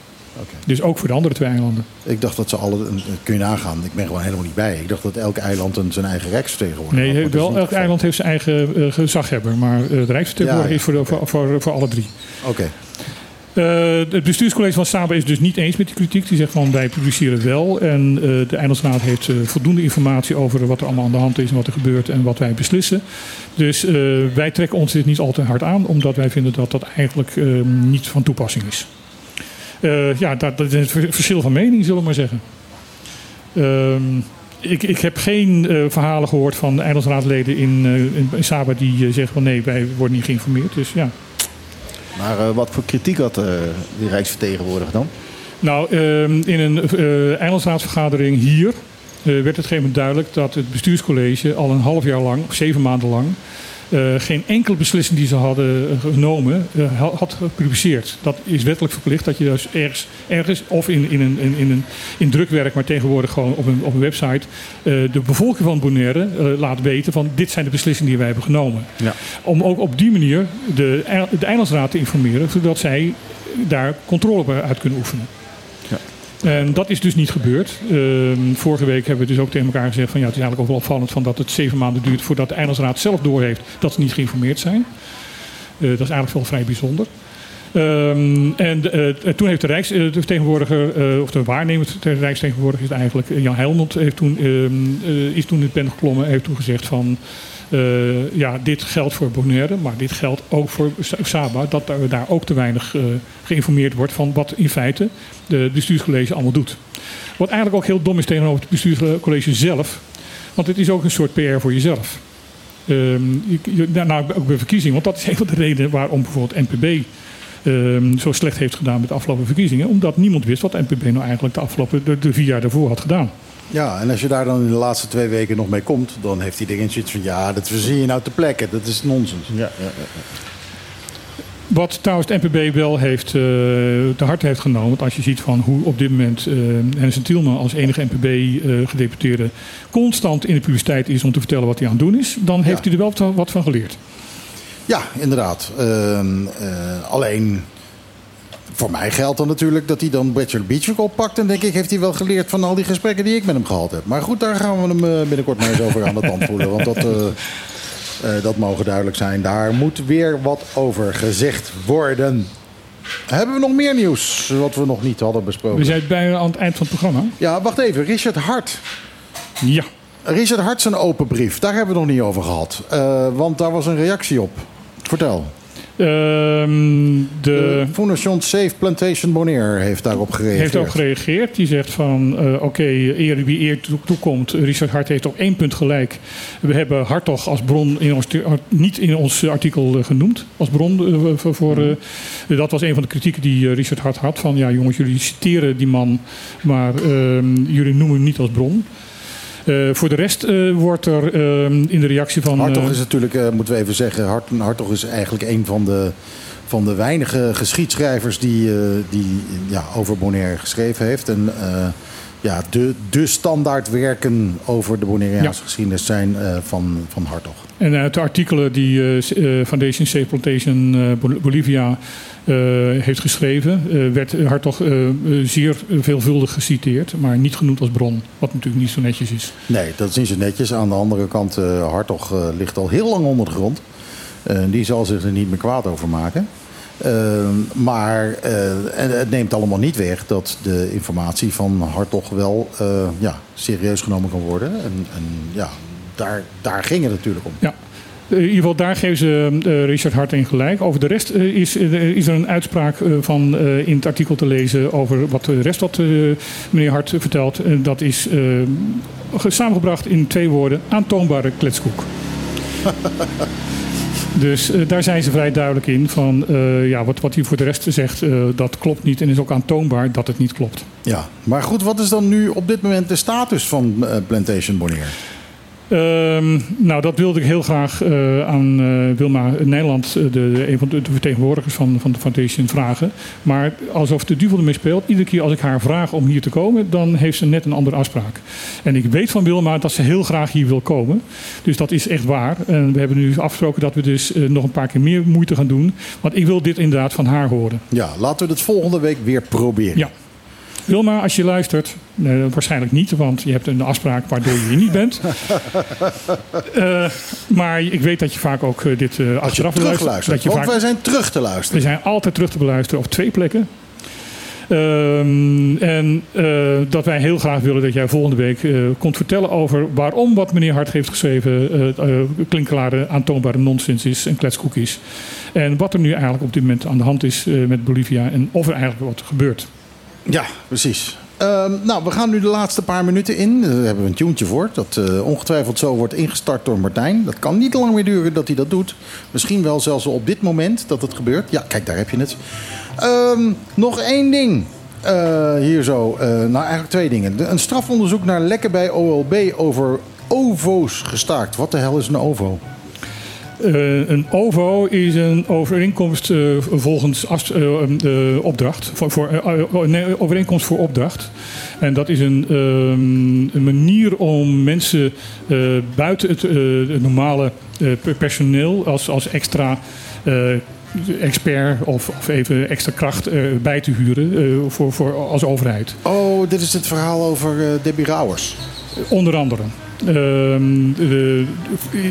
Dus ook voor de andere twee eilanden. Ik dacht dat ze alle... Kun je nagaan, ik ben gewoon helemaal niet bij. Ik dacht dat elk eiland een, zijn eigen rijksvertegenwoordiger Nee, had, wel, elk het eiland heeft zijn eigen eh, gezaghebber. Maar eh, de Rijksvertegenwoordiger Ja, is voor, de- voor, voor, voor alle drie. Oké. Eh, het bestuurscollege van Saba is dus niet eens met die kritiek. Die zegt van wij publiceren wel. En de Eilandsraad heeft voldoende informatie over wat er allemaal aan de hand is en wat er gebeurt en wat wij beslissen. Dus wij trekken ons dit niet al te hard aan, omdat wij vinden dat dat eigenlijk eh, niet van toepassing is. Eh, ja, dat, dat is een ver- verschil van mening, zullen we maar zeggen. Ehm, ik, ik heb geen eh, verhalen gehoord van eilandsraadleden in, eh, in, in Saba die zeggen van nee, wij worden niet geïnformeerd. Dus ja. Maar wat voor kritiek had die Rijksvertegenwoordiger dan? Nou, ehm, in een eilandsraadsvergadering hier werd het gegeven moment duidelijk dat het bestuurscollege al een half jaar lang, of zeven maanden lang, eh, geen enkele beslissing die ze hadden eh, genomen eh, ha- had gepubliceerd. Dat is wettelijk verplicht dat je dus ergens, ergens of in, in, een, in, in, een, in drukwerk, maar tegenwoordig gewoon op een, op een website, de bevolking van Bonaire laat weten van dit zijn de beslissingen die wij hebben genomen. Ja. Om ook op die manier de, de eilandsraad te informeren, zodat zij daar controle op uit kunnen oefenen. En dat is dus niet gebeurd. Ehm, vorige week hebben we dus ook tegen elkaar gezegd van ja, het is eigenlijk ook wel opvallend van dat het zeven maanden duurt voordat de Eilandsraad zelf doorheeft dat ze niet geïnformeerd zijn. Eh, dat is eigenlijk wel vrij bijzonder. Ehm, en de, eh, toen heeft de Rijksvertegenwoordiger, eh, of de waarnemer de Rijksvertegenwoordiger is eigenlijk, eh, Jan Helmond, heeft toen, ehm, eh, is toen in het pen geklommen en heeft toen gezegd van eh, ja, dit geldt voor Bonaire, maar dit geldt ook voor Sa- Saba, dat daar ook te weinig eh, geïnformeerd wordt van wat in feite de bestuurscollege allemaal doet. Wat eigenlijk ook heel dom is tegenover het bestuurscollege zelf, want het is ook een soort PR voor jezelf. Ehm, je, je- nou, ook bij verkiezingen, want dat is een van de redenen waarom bijvoorbeeld NPB ehm, zo slecht heeft gedaan met de afgelopen verkiezingen. Omdat niemand wist wat NPB nou eigenlijk de afgelopen de, de vier jaar daarvoor had gedaan. Ja, en als je daar dan in de laatste twee weken nog mee komt, dan heeft iedereen zoiets van ja, dat verzin je nou te plekken. Dat is nonsens. Ja, ja, Wat trouwens de NPB wel heeft, eh, te harte heeft genomen. Want als je ziet van hoe op dit moment eh Hennis Tielman als enige NPB-gedeputeerde constant in de publiciteit is om te vertellen wat hij aan het doen is, dan heeft hij er wel wat- wat van geleerd. Ja, inderdaad. Ehm, eh, alleen voor mij geldt dan natuurlijk dat hij dan Bachelor Beach oppakt. En denk ik, heeft hij wel geleerd van al die gesprekken die ik met hem gehad heb. Maar goed, daar gaan we hem eh, binnenkort maar eens over aan de tand voelen. Want dat, eh, eh, dat mogen duidelijk zijn. Daar moet weer wat over gezegd worden. Hebben we nog meer nieuws wat we nog niet hadden besproken? We zijn bijna aan het eind van het programma. Ja, wacht even. Richard Hart. Ja. Richard Hart zijn open brief. Daar hebben we het nog niet over gehad. Eh, want daar was een reactie op. Vertel. Ehm, de Fondation Safe Plantation Bonaire heeft daarop gereageerd. heeft ook gereageerd. Die zegt van, eh, oké, eer wie eer toe- toekomt. Richard Hart heeft op één punt gelijk. We hebben Hartog als bron in ons, niet in ons artikel eh, genoemd. Als bron eh, voor... voor eh, dat was een van de kritieken die eh, Richard Hart had. Van, ja jongens, jullie citeren die man, maar ehm, jullie noemen hem niet als bron. Eh, voor de rest eh, wordt er ehm, in de reactie van... Hartog eh, is natuurlijk, eh, moeten we even zeggen, Hart, Hartog is eigenlijk een van de, van de weinige geschiedschrijvers die, eh, die ja, over Bonaire geschreven heeft. En eh, ja, de, de standaardwerken over de Bonaireaanse geschiedenis zijn eh, van, van Hartog. En uit de artikelen die eh, S- eh, Foundation Safe Plantation eh, Bol- Bolivia eh, heeft geschreven, eh, werd Hartog eh, eh, zeer veelvuldig geciteerd, maar niet genoemd als bron, wat natuurlijk niet zo netjes is. Nee, dat is niet zo netjes. Aan de andere kant, eh Hartog eh, ligt al heel lang onder de grond. Eh, die zal zich er niet meer kwaad over maken. Eh, maar eh, het neemt allemaal niet weg dat de informatie van Hartog wel eh, ja, serieus genomen kan worden. En, en ja, daar, daar ging het natuurlijk om. Ja. Eh, In ieder geval, daar geven ze Richard Hart in gelijk. Over de rest is, is er een uitspraak van in het artikel te lezen over wat de rest wat meneer Hart vertelt. Dat is ge- samengebracht in twee woorden: aantoonbare kletskoek. Dus eh, daar zijn ze vrij duidelijk in van eh, ja, wat, wat hij voor de rest zegt, eh, dat klopt niet en is ook aantoonbaar dat het niet klopt. Ja, maar goed, wat is dan nu op dit moment de status van Plantation Bonaire? Ehm, nou, dat wilde ik heel graag eh, aan eh, Wilma Nederland, eh, de, de- een van de, de vertegenwoordigers van, van de Foundation, vragen. Maar alsof de duivel ermee speelt, iedere keer als ik haar vraag om hier te komen, dan heeft ze net een andere afspraak. En ik weet van Wilma dat ze heel graag hier wil komen. Dus dat is echt waar. En we hebben nu afgesproken dat we dus nog een paar keer meer moeite gaan doen. Want ik wil dit inderdaad van haar horen. Ja, laten we het volgende week weer proberen. Ja. Wilma, als je luistert, waarschijnlijk niet, want je hebt een afspraak waardoor je hier niet bent. Eh, maar ik weet dat je vaak ook eh, dit eh achteraf Terugluisteren. Dat je Want vaak, wij zijn terug te we luisteren. zijn altijd terug te beluisteren op twee plekken. Ehm, en dat wij heel graag willen dat jij volgende week komt vertellen over waarom wat meneer Hart heeft geschreven klinkklare, aantoonbare nonsens is en kletskoek is. En wat er nu eigenlijk op dit moment aan de hand is met Bolivia en of er eigenlijk wat gebeurt. Ja, precies. Ehm, nou, we gaan nu de laatste paar minuten in. Daar hebben we een tuentje voor. Dat eh, ongetwijfeld zo wordt ingestart door Martijn. Dat kan niet lang meer duren dat hij dat doet. Misschien wel zelfs op dit moment dat het gebeurt. Ja, kijk, daar heb je het. Ehm, nog één ding. Eh, hier zo. Eh, nou, eigenlijk twee dingen. Een strafonderzoek naar lekken bij OLB over OVO's gestaakt. Wat de hel is een OVO? Eh, een OVO is een overeenkomst eh, volgens as- eh, de opdracht. Voor, voor, oh, nee, overeenkomst voor opdracht. En dat is een, ehm, een manier om mensen buiten het, het normale per- personeel als, als extra. expert of, of even extra kracht bij te huren voor, voor, als overheid. Oh, dit is het verhaal over Debbie Rauwers. Onder andere. Ehm, de-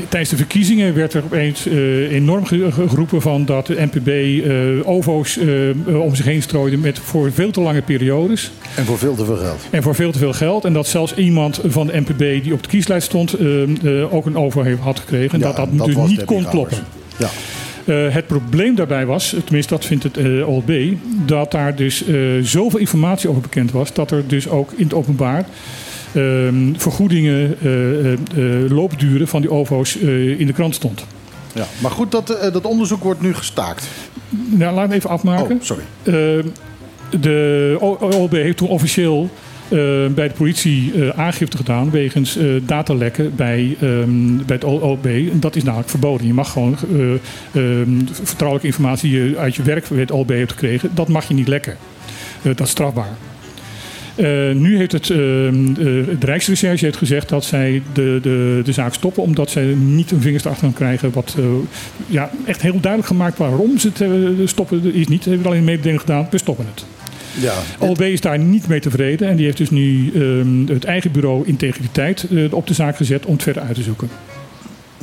tijdens de verkiezingen werd er opeens eh, enorm ge- geroepen van dat de NPB eh, OVO's eh, om zich heen strooide met voor veel te lange periodes. En voor veel te veel geld. En voor veel te veel geld. En dat zelfs iemand van de NPB die op de kieslijst stond ook een OVO heeft- had gekregen. En Ja, dat dat dat natuurlijk niet kon kloppen. Ja. Het probleem daarbij was, tenminste dat vindt het eh, OLB, dat daar dus zoveel informatie over bekend was, dat er dus ook in het openbaar vergoedingen, eh, eh, eh, loopduren van die OVO's in de krant stond. Ja. Maar goed, dat, dat onderzoek wordt nu gestaakt. Nou, laat me even afmaken. Oh, sorry. Eh, de OLB heeft toen officieel bij de politie aangifte gedaan wegens eh, datalekken bij, ehm, bij het OLB. Dat is namelijk verboden. Je mag gewoon ehm, vertrouwelijke informatie die je uit je werk bij het OLB hebt gekregen, dat mag je niet lekken. Dat is strafbaar. Eh, nu heeft het, ehm, de Rijksrecherche heeft gezegd dat zij de, de, de zaak stoppen, omdat zij niet een vingers erachter gaan krijgen. Wat eh, ja, echt heel duidelijk gemaakt waarom ze het stoppen. Is niet, ze hebben alleen een mededeling gedaan, we stoppen het. Ja, OLB is daar niet mee tevreden en die heeft dus nu ehm, het eigen bureau Integriteit op de zaak gezet om het verder uit te zoeken.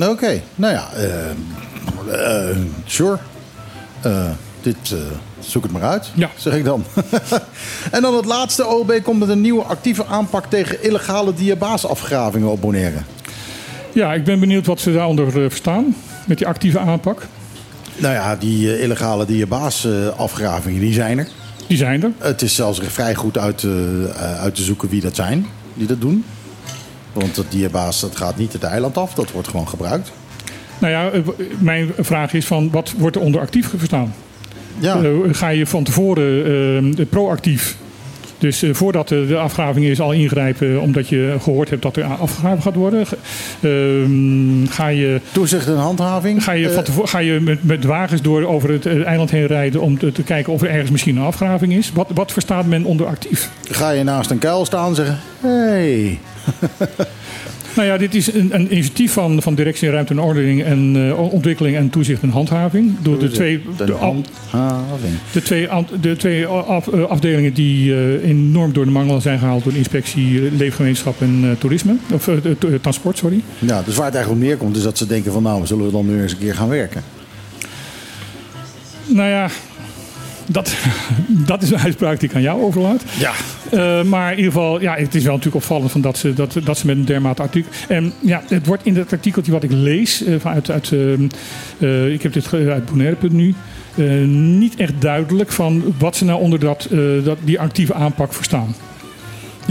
Oké, nou ja, eh, eh, sure. Dit, eh, zoek het maar uit, Ja. zeg ik dan. en dan het laatste. OLB komt met een nieuwe actieve aanpak tegen illegale diabaasafgravingen op Bonaire. Ja, ik ben benieuwd wat ze daaronder eh, verstaan met die actieve aanpak. Nou ja, die eh, illegale diabaasafgravingen, die zijn er. Die zijn er. Het is zelfs vrij goed uit, uit te zoeken wie dat zijn die dat doen. Want dat diabaas dat gaat niet het eiland af, dat wordt gewoon gebruikt. Nou ja, mijn vraag is van wat wordt er onder actief verstaan? Ja. Eh, ga je van tevoren eh, proactief, dus eh, voordat de, de afgraving is, al ingrijpen omdat je gehoord hebt dat er afgegraven gaat worden? Ehm, ga je, Toezicht en handhaving. ga je, van tevoren, ga je met, met wagens door over het eiland heen rijden om te, te kijken of er ergens misschien een afgraving is? Wat, wat verstaat men onder actief? ga je naast een kuil staan en zeggen: hey. Nou ja, dit is een, een initiatief van, van Directie Ruimte en Ordening en eh, Ontwikkeling en Toezicht en Handhaving. Door de twee, De de, al- handhaving. de twee, de twee af- eh, afdelingen die eh, enorm door de mangel zijn gehaald door de inspectie eh, Leefgemeenschap en eh, Toerisme. Of eh, eh, Transport, sorry. Ja, dus waar het eigenlijk op neerkomt is dat ze denken van nou, zullen we dan nu eens een keer gaan werken. Nou ja, dat, dat is een uitspraak die ik aan jou overlaat. Ja. Eh, maar in ieder geval, ja, het is wel natuurlijk opvallend van dat, ze, dat, dat ze met een dermate artikel. En ja, het wordt in dat artikeltje wat ik lees, eh, vanuit, uit, ehm, eh, ik heb dit uit Bonaire.nu, niet echt duidelijk van wat ze nou onder dat, dat, die actieve aanpak verstaan.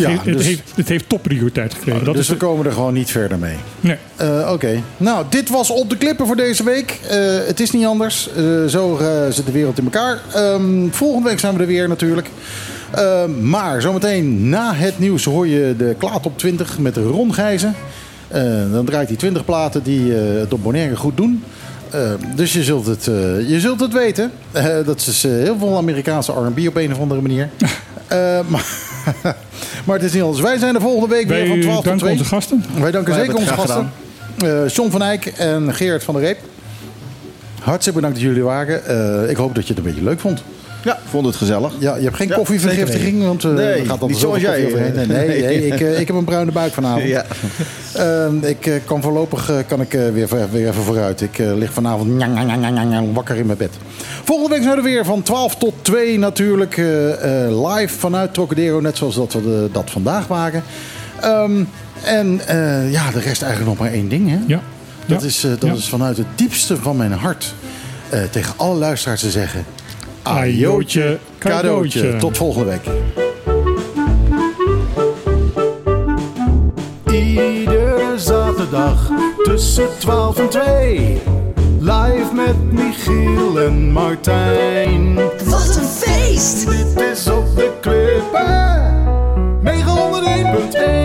Ja, het, heeft, dus- het, heeft, het heeft topprioriteit gekregen. dat dus is we komen er gewoon niet verder mee. nee. Eh, Oké. Nou, dit was op de klippen voor deze week. Eh, het is niet anders. Eh, zo zit de wereld in elkaar. Ehm, volgende week zijn we er weer natuurlijk. Ehm, maar zometeen na het nieuws hoor je de Klaat op 20 met Ron Gijzen. Dan draait hij 20 platen die het op Bonaire goed doen. Eh, dus je zult het, eh, je zult het weten. Eh, dat is eh, heel veel Amerikaanse R&B op een of andere manier. Eh, maar, maar het is niet anders. Wij zijn de volgende week weer van Wij 12 tot danken 2. onze gasten. Wij danken Wij zeker onze gasten. Eh John van Eyck en Gerard van der Reep. Hartstikke bedankt dat jullie waren. Eh, ik hoop dat je het een beetje leuk vond. Ja, ik vond het gezellig. Ja, je hebt geen Ja, koffievergiftiging, want eh Nee, er gaat altijd niet zoals jij. Nee, nee, Nee. ik, eh, ik heb een bruine buik vanavond. Ja. Eh, ik eh, kan voorlopig eh, kan ik, eh, weer, weer even vooruit. Ik eh, lig vanavond njang, njang, njang, njang, njang, wakker in mijn bed. Volgende week zijn we er weer van 12 tot 2 natuurlijk. eh, eh, live vanuit Trocadero, net zoals dat we de- dat vandaag waren. Ehm, en eh, ja, de rest eigenlijk nog maar één ding. Hè? Ja. Dat, Ja. is, eh, dat Ja. is vanuit het diepste van mijn hart eh, tegen alle luisteraars te zeggen ajootje cadeautje. Tot volgende week. Iedere zaterdag tussen 12 en 2. Live met Michiel en Martijn. Wat een feest! Dit is op de klippen. 901.1